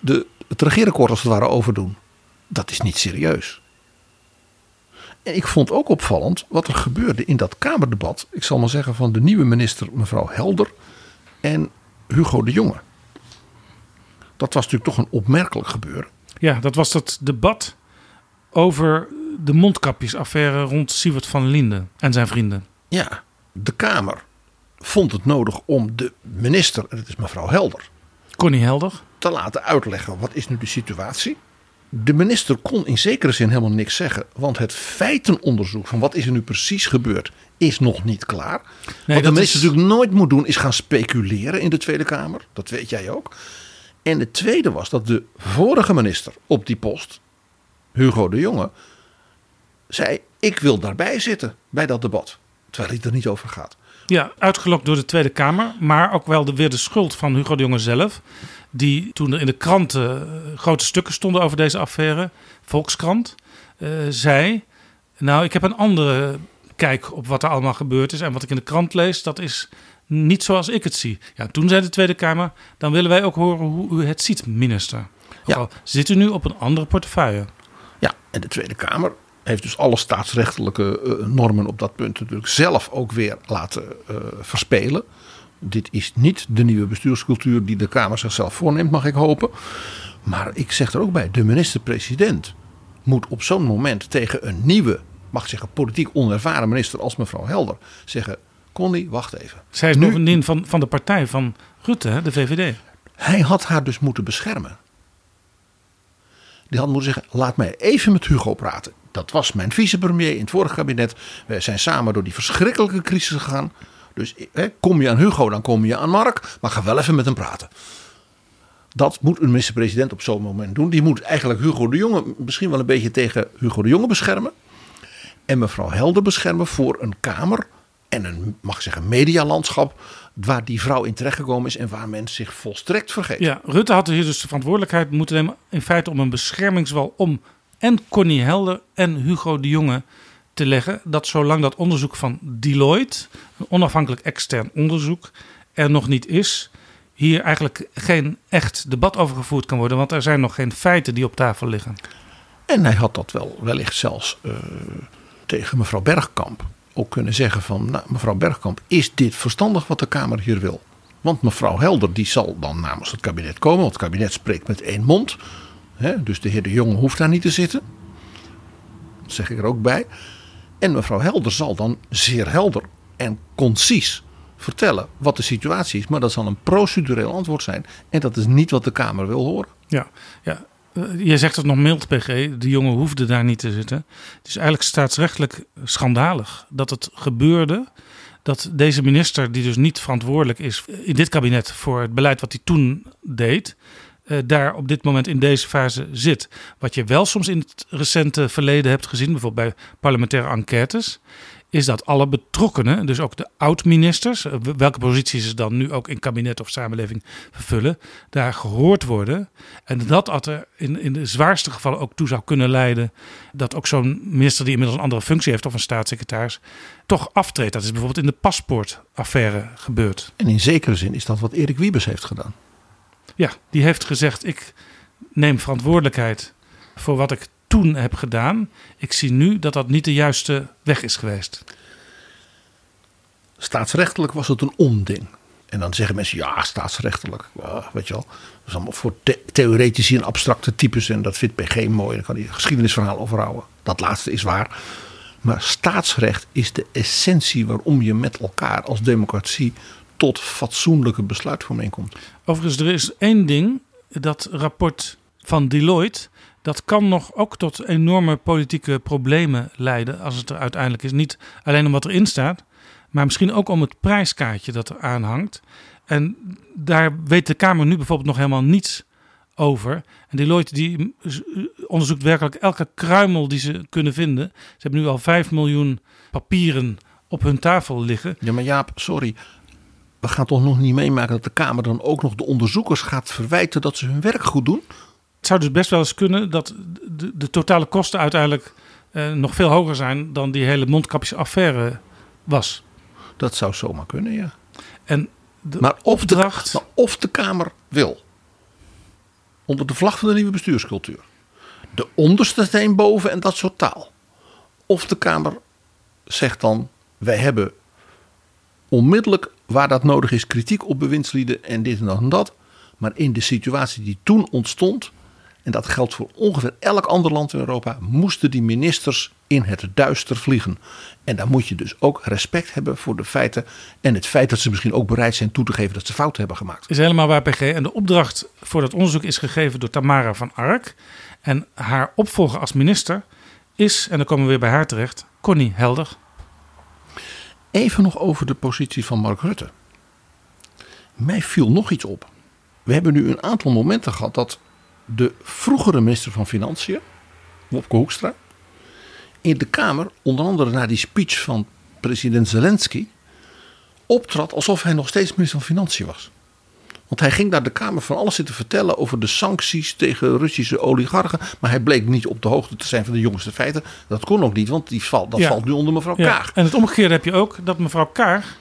de, het regeerakkoord als het ware overdoen, dat is niet serieus. En ik vond ook opvallend wat er gebeurde in dat Kamerdebat. Ik zal maar zeggen van de nieuwe minister, mevrouw Helder en Hugo de Jonge. Dat was natuurlijk toch een opmerkelijk gebeuren. Ja, dat was dat debat over de mondkapjesaffaire rond Siewert van Linden en zijn vrienden. Ja, de Kamer vond het nodig om de minister, en dat is mevrouw Helder, Connie Helder, te laten uitleggen wat is nu de situatie. De minister kon in zekere zin helemaal niks zeggen. Want het feitenonderzoek van wat is er nu precies gebeurd is nog niet klaar. wat de minister is- natuurlijk nooit moet doen is gaan speculeren in de Tweede Kamer. Dat weet jij ook. En het tweede was dat de vorige minister op die post, Hugo de Jonge, zei ik wil daarbij zitten bij dat debat. Terwijl hij er niet over gaat. Ja, uitgelokt door de Tweede Kamer. Maar ook wel de, weer de schuld van Hugo de Jonge zelf. Die toen er in de kranten eh, grote stukken stonden over deze affaire, Volkskrant, eh, zei... Nou, ik heb een andere kijk op wat er allemaal gebeurd is. En wat ik in de krant lees, dat is niet zoals ik het zie. Ja, toen zei de Tweede Kamer, dan willen wij ook horen hoe u het ziet, minister. Al zit u nu op een andere portefeuille. Ja, en de Tweede Kamer heeft dus alle staatsrechtelijke eh, normen op dat punt natuurlijk zelf ook weer laten eh, verspelen. Dit is niet de nieuwe bestuurscultuur die de Kamer zichzelf voorneemt, mag ik hopen. Maar ik zeg er ook bij, de minister-president moet op zo'n moment tegen een nieuwe, mag ik zeggen, politiek onervaren minister als mevrouw Helder zeggen: Connie, wacht even. Zij is Nu- vriendin van, van de partij van Rutte, de VVD. Hij had haar dus moeten beschermen. Die had moeten zeggen: laat mij even met Hugo praten. Dat was mijn vicepremier in het vorige kabinet. We zijn samen door die verschrikkelijke crisis gegaan. Dus hè, kom je aan Hugo, dan kom je aan Mark. Maar ga wel even met hem praten. Dat moet een minister-president op zo'n moment doen. Die moet eigenlijk Hugo de Jonge misschien wel een beetje tegen Hugo de Jonge beschermen. En mevrouw Helder beschermen voor een Kamer en een, mag ik zeggen, medialandschap. Waar die vrouw in terechtgekomen is en waar men zich volstrekt vergeet. Ja, Rutte had hier dus de verantwoordelijkheid moeten nemen. In feite om een beschermingswal om en Connie Helder en Hugo de Jonge te leggen. Dat zolang dat onderzoek van Deloitte, een onafhankelijk extern onderzoek, er nog niet is. Hier eigenlijk geen echt debat over gevoerd kan worden. Want er zijn nog geen feiten die op tafel liggen. En hij had dat wel wellicht zelfs eh, tegen mevrouw Bergkamp ook kunnen zeggen van... Nou, mevrouw Bergkamp, is dit verstandig wat de Kamer hier wil? Want mevrouw Helder die zal dan namens het kabinet komen. Want het kabinet spreekt met één mond. Hè, dus de heer De Jonge hoeft daar niet te zitten. Zeg ik er ook bij. En mevrouw Helder zal dan zeer helder en concies vertellen wat de situatie is. Maar dat zal een procedureel antwoord zijn. En dat is niet wat de Kamer wil horen. Ja, ja. Eh, Je zegt het nog mild, PG. De jongen hoefde daar niet te zitten. Het is eigenlijk staatsrechtelijk schandalig dat het gebeurde. Dat deze minister, die dus niet verantwoordelijk is in dit kabinet voor het beleid wat hij toen deed, eh, daar op dit moment in deze fase zit. Wat je wel soms in het recente verleden hebt gezien, bijvoorbeeld bij parlementaire enquêtes, is dat alle betrokkenen, dus ook de oud-ministers, eh, welke posities ze dan nu ook in kabinet of samenleving vervullen, daar gehoord worden. En dat dat er in, in de zwaarste gevallen ook toe zou kunnen leiden dat ook zo'n minister die inmiddels een andere functie heeft of een staatssecretaris toch aftreedt. Dat is bijvoorbeeld in de paspoortaffaire gebeurd. En in zekere zin is dat wat Erik Wiebes heeft gedaan. Ja, die heeft gezegd: ik neem verantwoordelijkheid voor wat ik toen heb gedaan. Ik zie nu dat dat niet de juiste weg is geweest. Staatsrechtelijk was het een onding. En dan zeggen mensen, ja, staatsrechtelijk. ja, weet je wel. Dat is allemaal voor the- theoretici en abstracte types. En dat vindt PG mooi. Daar kan hij geschiedenisverhaal over houden. Dat laatste is waar. Maar staatsrecht is de essentie waarom je met elkaar als democratie tot fatsoenlijke besluitvorming komt. Overigens, er is één ding. Dat rapport van Deloitte. Dat kan nog ook tot enorme politieke problemen leiden. Als het er uiteindelijk is. Niet alleen om wat erin staat. Maar misschien ook om het prijskaartje dat er aanhangt. En daar weet de Kamer nu bijvoorbeeld nog helemaal niets over. En Deloitte die onderzoekt werkelijk elke kruimel die ze kunnen vinden. Ze hebben nu al 5 miljoen papieren op hun tafel liggen. Ja, maar Jaap, sorry. We gaan toch nog niet meemaken dat de Kamer dan ook nog de onderzoekers gaat verwijten dat ze hun werk goed doen? Het zou dus best wel eens kunnen dat de, de totale kosten uiteindelijk eh, nog veel hoger zijn dan die hele mondkapjesaffaire was. Dat zou zomaar kunnen, ja. En de Maar of, opdracht. de, maar of de Kamer wil, onder de vlag van de nieuwe bestuurscultuur, de onderste steen boven en dat soort taal. Of de Kamer zegt dan, wij hebben onmiddellijk waar dat nodig is kritiek op bewindslieden en dit en dat en dat. Maar in de situatie die toen ontstond, en dat geldt voor ongeveer elk ander land in Europa, moesten die ministers in het duister vliegen. En dan moet je dus ook respect hebben voor de feiten en het feit dat ze misschien ook bereid zijn toe te geven dat ze fouten hebben gemaakt. Is helemaal waar, PG. En de opdracht voor dat onderzoek is gegeven door Tamara van Ark. En haar opvolger als minister is, en dan komen we weer bij haar terecht, Connie Helder. Even nog over de positie van Mark Rutte. Mij viel nog iets op. We hebben nu een aantal momenten gehad dat de vroegere minister van Financiën, Wopke Hoekstra, in de Kamer, onder andere na die speech van president Zelensky, optrad alsof hij nog steeds minister van Financiën was. Want hij ging naar de Kamer van alles zitten vertellen over de sancties tegen Russische oligarchen. Maar hij bleek niet op de hoogte te zijn van de jongste feiten. Dat kon ook niet, want die valt, dat Ja. valt nu onder mevrouw Ja, Kaag. En het omgekeerde heb je ook dat mevrouw Kaag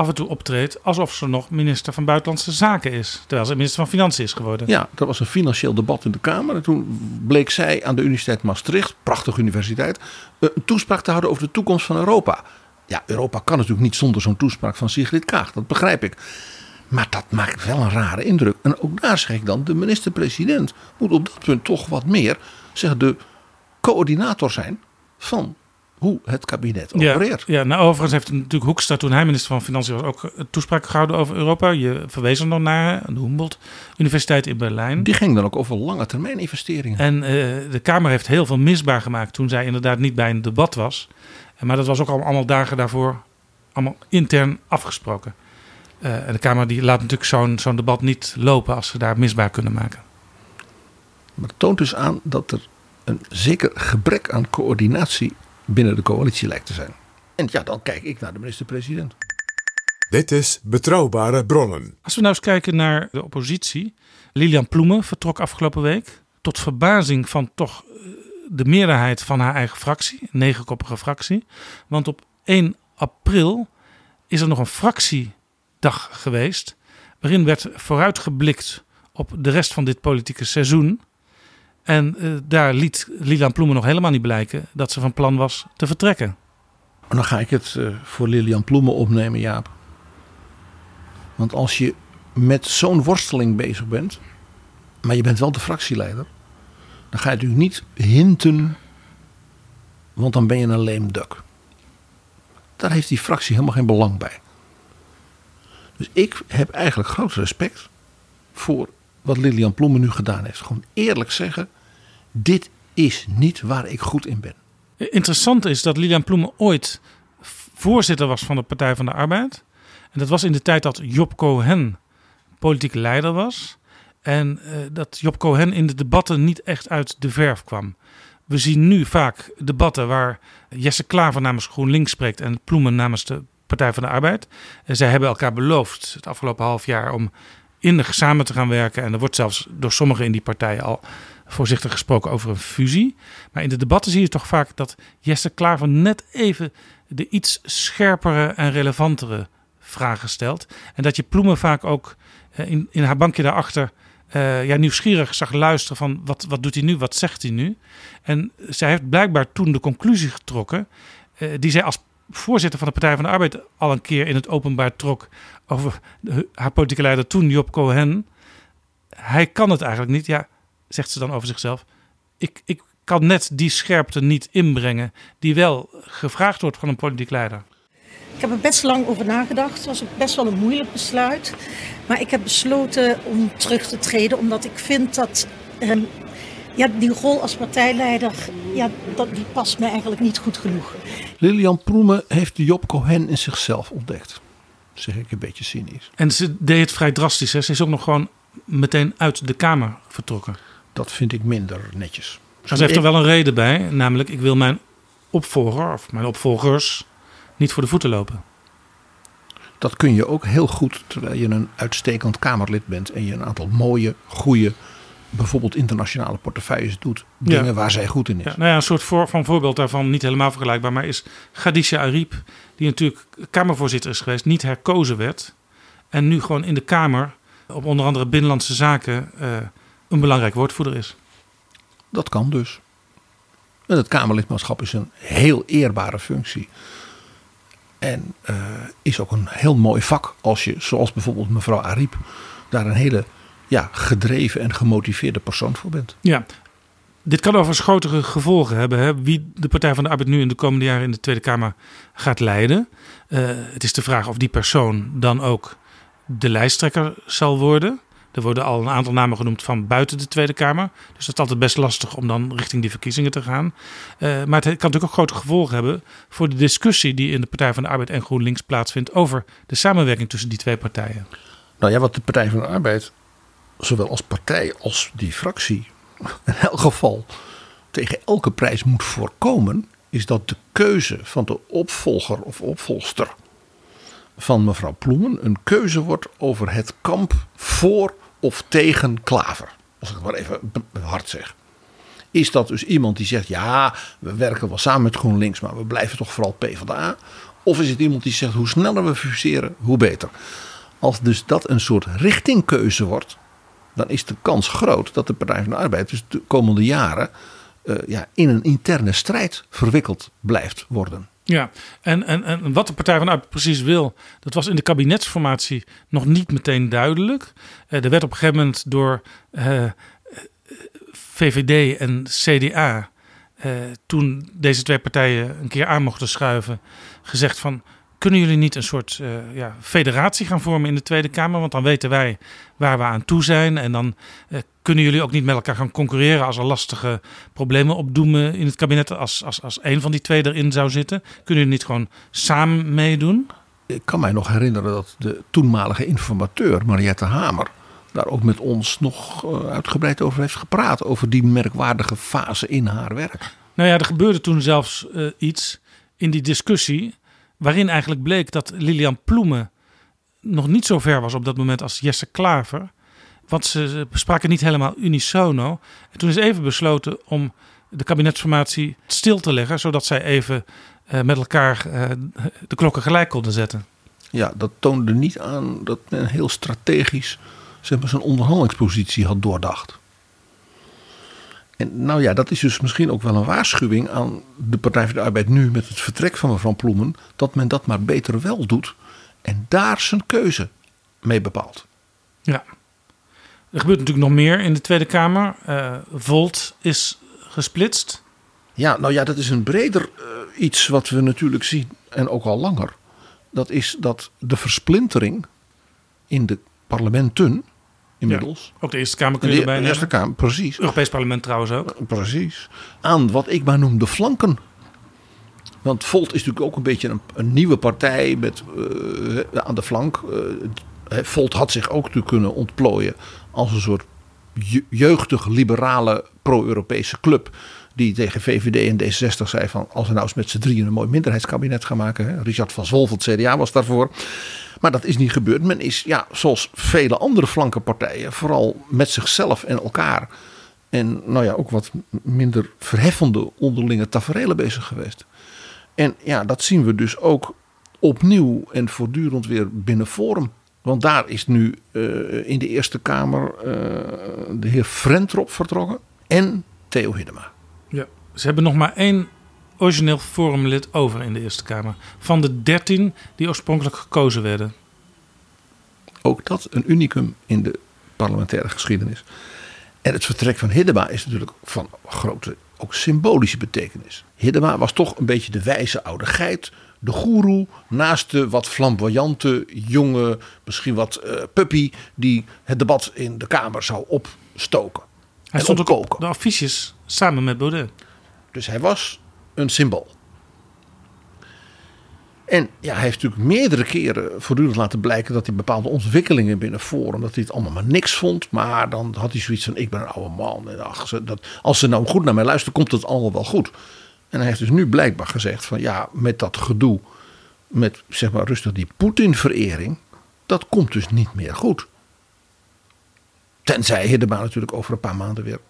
af en toe optreedt alsof ze nog minister van Buitenlandse Zaken is. Terwijl ze minister van Financiën is geworden. Ja, er was een financieel debat in de Kamer. En toen bleek zij aan de Universiteit Maastricht, prachtige universiteit, eh, een toespraak te houden over de toekomst van Europa. Ja, Europa kan natuurlijk niet zonder zo'n toespraak van Sigrid Kaag, dat begrijp ik. Maar dat maakt wel een rare indruk. En ook daar zeg ik dan, de minister-president moet op dat punt toch wat meer zeg, de coördinator zijn van hoe het kabinet opereert. ja, nou overigens heeft natuurlijk Hoekstra toen hij minister van Financiën was ook een toespraak gehouden over Europa. Je verwees er nog naar de Humboldt Universiteit in Berlijn. Die ging dan ook over lange termijn investeringen. En eh, de Kamer heeft heel veel misbaar gemaakt toen zij inderdaad niet bij een debat was. En Maar dat was ook al allemaal dagen daarvoor allemaal intern afgesproken. Eh, en de Kamer die laat natuurlijk zo'n zo'n debat niet lopen als ze daar misbaar kunnen maken. Maar het toont dus aan dat er een zeker gebrek aan coördinatie binnen de coalitie lijkt te zijn. En ja, dan kijk ik naar de minister-president. Dit is Betrouwbare Bronnen. Als we nou eens kijken naar de oppositie. Lilian Ploemen vertrok afgelopen week. Tot verbazing van toch eh, de meerderheid van haar eigen fractie. Een negenkoppige fractie. Want op 1 april is er nog een fractiedag geweest. Waarin werd vooruitgeblikt op de rest van dit politieke seizoen. En eh, daar liet Lilian Ploemen nog helemaal niet blijken dat ze van plan was te vertrekken. En dan ga ik het eh, voor Lilian Ploemen opnemen, Jaap. Want als je met zo'n worsteling bezig bent, maar je bent wel de fractieleider, dan ga je natuurlijk niet hinten, want dan ben je een lame duck. Daar heeft die fractie helemaal geen belang bij. Dus ik heb eigenlijk groot respect voor wat Lilian Ploemen nu gedaan heeft. Gewoon eerlijk zeggen, dit is niet waar ik goed in ben. Interessant is dat Lilian Ploemen ooit voorzitter was van de Partij van de Arbeid. En dat was in de tijd dat Job Cohen politieke leider was. En eh, dat Job Cohen in de debatten niet echt uit de verf kwam. We zien nu vaak debatten waar Jesse Klaver namens GroenLinks spreekt en Ploemen namens de Partij van de Arbeid. En zij hebben elkaar beloofd het afgelopen half jaar om innig samen te gaan werken. En er wordt zelfs door sommigen in die partijen al voorzichtig gesproken over een fusie. Maar in de debatten zie je toch vaak dat Jesse Klaver net even de iets scherpere en relevantere vragen stelt. En dat je Ploemen vaak ook eh, in, in haar bankje daarachter eh, ja, nieuwsgierig zag luisteren van wat, wat doet hij nu, wat zegt hij nu. En zij heeft blijkbaar toen de conclusie getrokken eh, die zij als voorzitter van de Partij van de Arbeid al een keer in het openbaar trok over haar politieke leider toen, Job Cohen. Hij kan het eigenlijk niet. Ja, zegt ze dan over zichzelf. Ik, ik kan net die scherpte niet inbrengen die wel gevraagd wordt van een politiek leider. Ik heb er best lang over nagedacht. Het was best wel een moeilijk besluit. Maar ik heb besloten om terug te treden, omdat ik vind dat ehm, ja, die rol als partijleider, ja, dat, die past me eigenlijk niet goed genoeg. Lilian Ploemen heeft de Job Cohen in zichzelf ontdekt. Zeg ik een beetje cynisch. En ze deed het vrij drastisch. Hè? Ze is ook nog gewoon meteen uit de Kamer vertrokken. Dat vind ik minder netjes. Maar ze heeft er wel een reden bij. Namelijk, ik wil mijn opvolger of mijn opvolgers niet voor de voeten lopen. Dat kun je ook heel goed terwijl je een uitstekend Kamerlid bent en je een aantal mooie, goede, bijvoorbeeld internationale portefeuilles doet. Dingen Ja. waar zij goed in is. Ja, nou ja, een soort voor, van voorbeeld daarvan, niet helemaal vergelijkbaar, maar is Khadija Ariep, die natuurlijk Kamervoorzitter is geweest, niet herkozen werd. En nu gewoon in de Kamer, op onder andere Binnenlandse Zaken, eh, een belangrijk woordvoerder is. Dat kan dus. En het Kamerlidmaatschap is een heel eerbare functie. En eh, is ook een heel mooi vak als je, zoals bijvoorbeeld mevrouw Ariep, daar een hele ja, gedreven en gemotiveerde persoon voor bent. Ja, dit kan overigens grotere gevolgen hebben. Hè? Wie de Partij van de Arbeid nu in de komende jaren in de Tweede Kamer gaat leiden. Uh, het is de vraag of die persoon dan ook de lijsttrekker zal worden. Er worden al een aantal namen genoemd van buiten de Tweede Kamer. Dus dat is altijd best lastig om dan richting die verkiezingen te gaan. Uh, maar het kan natuurlijk ook grote gevolgen hebben voor de discussie die in de Partij van de Arbeid en GroenLinks plaatsvindt over de samenwerking tussen die twee partijen. Nou ja, wat de Partij van de Arbeid, zowel als partij als die fractie, in elk geval tegen elke prijs moet voorkomen, is dat de keuze van de opvolger of opvolgster van mevrouw Ploemen een keuze wordt over het kamp voor of tegen Klaver. Als ik het maar even hard zeg. Is dat dus iemand die zegt: ja, we werken wel samen met GroenLinks, maar we blijven toch vooral PvdA? Of is het iemand die zegt: hoe sneller we fuseren, hoe beter? Als dus dat een soort richtingkeuze wordt, dan is de kans groot dat de Partij van de Arbeid dus de komende jaren uh, ja, in een interne strijd verwikkeld blijft worden. Ja, en, en, en wat de Partij van de Arbeid precies wil, dat was in de kabinetsformatie nog niet meteen duidelijk. Uh, er werd op een gegeven moment door uh, VVD en CDA, toen deze twee partijen een keer aan mochten schuiven, gezegd van kunnen jullie niet een soort uh, ja, federatie gaan vormen in de Tweede Kamer? Want dan weten wij waar we aan toe zijn. En dan uh, kunnen jullie ook niet met elkaar gaan concurreren als er lastige problemen opdoemen in het kabinet. Als, als, als een van die twee erin zou zitten. Kunnen jullie niet gewoon samen meedoen? Ik kan mij nog herinneren dat de toenmalige informateur Mariette Hamer daar ook met ons nog uh, uitgebreid over heeft gepraat. Over die merkwaardige fase in haar werk. Nou ja, er gebeurde toen zelfs iets in die discussie Waarin eigenlijk bleek dat Lilian Ploemen nog niet zo ver was op dat moment als Jesse Klaver. Want ze spraken niet helemaal unisono. En toen is even besloten om de kabinetsformatie stil te leggen, zodat zij even uh, met elkaar uh, de klokken gelijk konden zetten. Ja, dat toonde niet aan dat men heel strategisch zeg maar, zijn onderhandelingspositie had doordacht. En nou ja, dat is dus misschien ook wel een waarschuwing aan de Partij voor de Arbeid nu met het vertrek van mevrouw Ploemen. Dat men dat maar beter wel doet en daar zijn keuze mee bepaalt. Ja, er gebeurt natuurlijk nog meer in de Tweede Kamer. Uh, Volt is gesplitst. Ja, nou ja, dat is een breder uh, iets wat we natuurlijk zien en ook al langer. Dat is dat de versplintering in de parlementen inmiddels. Ja, ook de Eerste Kamer kun je de, erbij De Eerste Kamer, precies. Europees Parlement trouwens ook. Precies. Aan wat ik maar noem de flanken. Want Volt is natuurlijk ook een beetje een, een nieuwe partij met, uh, aan de flank. Uh, Volt had zich ook natuurlijk kunnen ontplooien als een soort jeugdig liberale pro-Europese club. Die tegen VVD en D66 zei van als we nou eens met z'n drieën een mooi minderheidskabinet gaan maken. Hè. Richard van Zwol van het CDA was daarvoor. Maar dat is niet gebeurd. Men is, ja, zoals vele andere flankenpartijen, vooral met zichzelf en elkaar. En nou ja, ook wat minder verheffende onderlinge tafereelen bezig geweest. En ja, dat zien we dus ook opnieuw en voortdurend weer binnen Forum. Want daar is nu uh, in de Eerste Kamer uh, de heer Frentrop vertrokken en Theo Hiddema. Ze hebben nog maar één origineel forumlid over in de Eerste Kamer. Van de dertien die oorspronkelijk gekozen werden. Ook dat een unicum in de parlementaire geschiedenis. En het vertrek van Hiddema is natuurlijk van grote, ook symbolische betekenis. Hiddema was toch een beetje de wijze oude geit. De goeroe naast de wat flamboyante, jonge, misschien wat uh, puppy... die het debat in de Kamer zou opstoken. Hij stond ook op de affiches samen met Baudet. Dus hij was een symbool. En ja, hij heeft natuurlijk meerdere keren voortdurend laten blijken dat hij bepaalde ontwikkelingen binnen Forum, dat hij het allemaal maar niks vond. Maar dan had hij zoiets van: ik ben een oude man. En ach, dat, als ze nou goed naar mij luisteren, komt het allemaal wel goed. En hij heeft dus nu blijkbaar gezegd: van ja, met dat gedoe, met zeg maar rustig die Poetin-verering, dat komt dus niet meer goed. Tenzij Hiddema natuurlijk over een paar maanden weer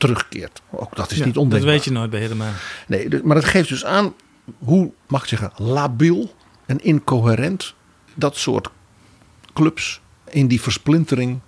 terugkeert. Ook dat is ja, niet ondenkbaar. Dat weet je nooit bij Hiddema. Nee, maar dat geeft dus aan hoe, mag ik zeggen, labiel en incoherent dat soort clubs in die versplintering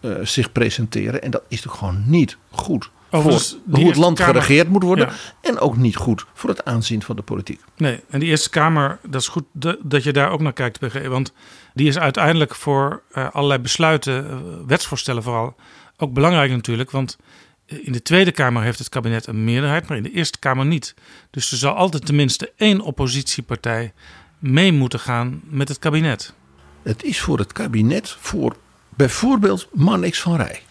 uh, zich presenteren. En dat is toch gewoon niet goed. Overigens, voor hoe het land Kamer- geregeerd moet worden. Ja. En ook niet goed voor het aanzien van de politiek. Nee, en die Eerste Kamer, dat is goed dat je daar ook naar kijkt, PG. Want die is uiteindelijk voor eh, allerlei besluiten, eh, wetsvoorstellen vooral, ook belangrijk natuurlijk. Want eh, in de Tweede Kamer heeft het kabinet een meerderheid, maar in de Eerste Kamer niet. Dus er zal altijd tenminste één oppositiepartij mee moeten gaan met het kabinet. Het is voor het kabinet voor bijvoorbeeld Mannix van Rij.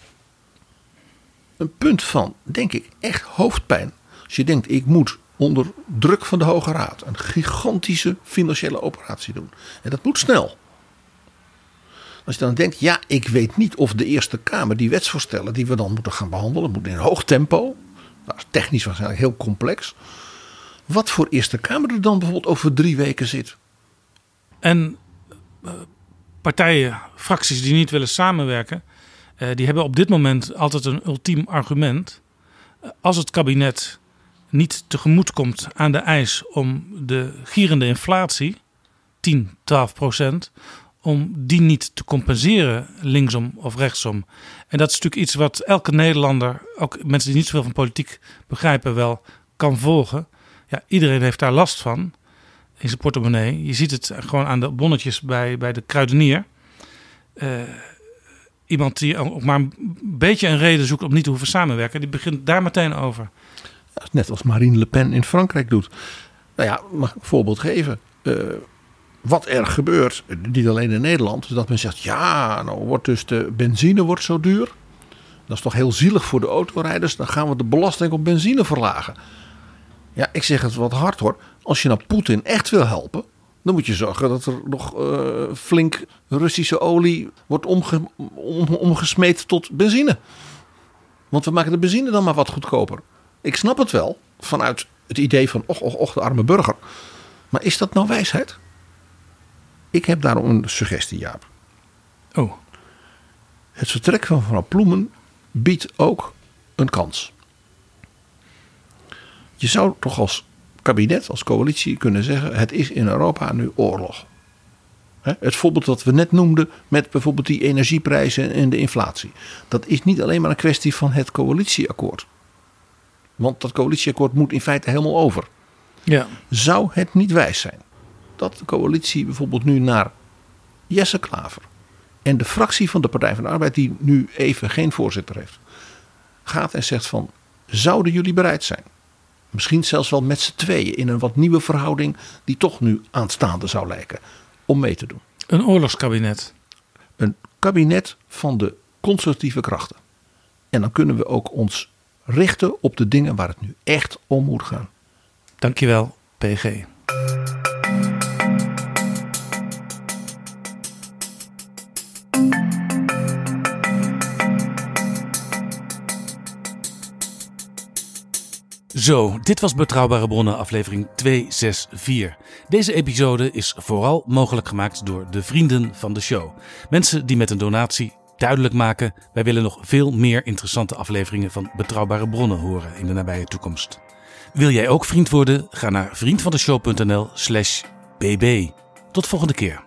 Een punt van, denk ik, echt hoofdpijn. Als je denkt, ik moet onder druk van de Hoge Raad een gigantische financiële operatie doen. En dat moet snel. Als je dan denkt, ja, ik weet niet of de Eerste Kamer die wetsvoorstellen die we dan moeten gaan behandelen, moet in hoog tempo. Dat is technisch waarschijnlijk heel complex. Wat voor Eerste Kamer er dan bijvoorbeeld over drie weken zit. En eh, partijen, fracties die niet willen samenwerken, eh, die hebben op dit moment altijd een ultiem argument. Eh, Als het kabinet niet tegemoet komt aan de eis om de gierende inflatie, 10, 12 procent, om die niet te compenseren linksom of rechtsom. En dat is natuurlijk iets wat elke Nederlander, ook mensen die niet zoveel van politiek begrijpen, wel kan volgen. Ja, iedereen heeft daar last van in zijn portemonnee. Je ziet het gewoon aan de bonnetjes bij, bij de kruidenier. Eh, iemand die ook maar een beetje een reden zoekt om niet te hoeven samenwerken, die begint daar meteen over. Net als Marine Le Pen in Frankrijk doet. Nou ja, mag ik een voorbeeld geven? Eh, wat er gebeurt, niet alleen in Nederland, dat men zegt: ja, nou wordt dus de benzine wordt zo duur. Dat is toch heel zielig voor de autorijders. Dan gaan we de belasting op benzine verlagen. Ja, ik zeg het wat hard hoor. Als je nou Poetin echt wil helpen, dan moet je zorgen dat er nog eh, flink Russische olie wordt omge- om- omgesmeed tot benzine. Want we maken de benzine dan maar wat goedkoper. Ik snap het wel, vanuit het idee van, och, och, och, de arme burger. Maar is dat nou wijsheid? Ik heb daarom een suggestie, Jaap. Oh. Het vertrek van mevrouw Ploemen biedt ook een kans. Je zou toch als kabinet, als coalitie kunnen zeggen: het is in Europa nu oorlog. Het voorbeeld dat we net noemden met bijvoorbeeld die energieprijzen en de inflatie. Dat is niet alleen maar een kwestie van het coalitieakkoord. Want dat coalitieakkoord moet in feite helemaal over. Ja. Zou het niet wijs zijn dat de coalitie bijvoorbeeld nu naar Jesse Klaver en de fractie van de Partij van de Arbeid, die nu even geen voorzitter heeft, gaat en zegt van, zouden jullie bereid zijn? Misschien zelfs wel met z'n tweeën in een wat nieuwe verhouding die toch nu aanstaande zou lijken, om mee te doen. Een oorlogskabinet. Een kabinet van de conservatieve krachten. En dan kunnen we ook ons richten op de dingen waar het nu echt om moet gaan. Dankjewel, PG. Zo, dit was Betrouwbare Bronnen, aflevering 264. Deze episode is vooral mogelijk gemaakt door de vrienden van de show. Mensen die met een donatie duidelijk maken: wij willen nog veel meer interessante afleveringen van Betrouwbare Bronnen horen in de nabije toekomst. Wil jij ook vriend worden? Ga naar vriendvandeshow.nl/slash bb. Tot volgende keer.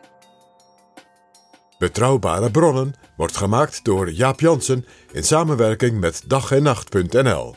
Betrouwbare bronnen wordt gemaakt door Jaap Jansen in samenwerking met dag en nacht.nl.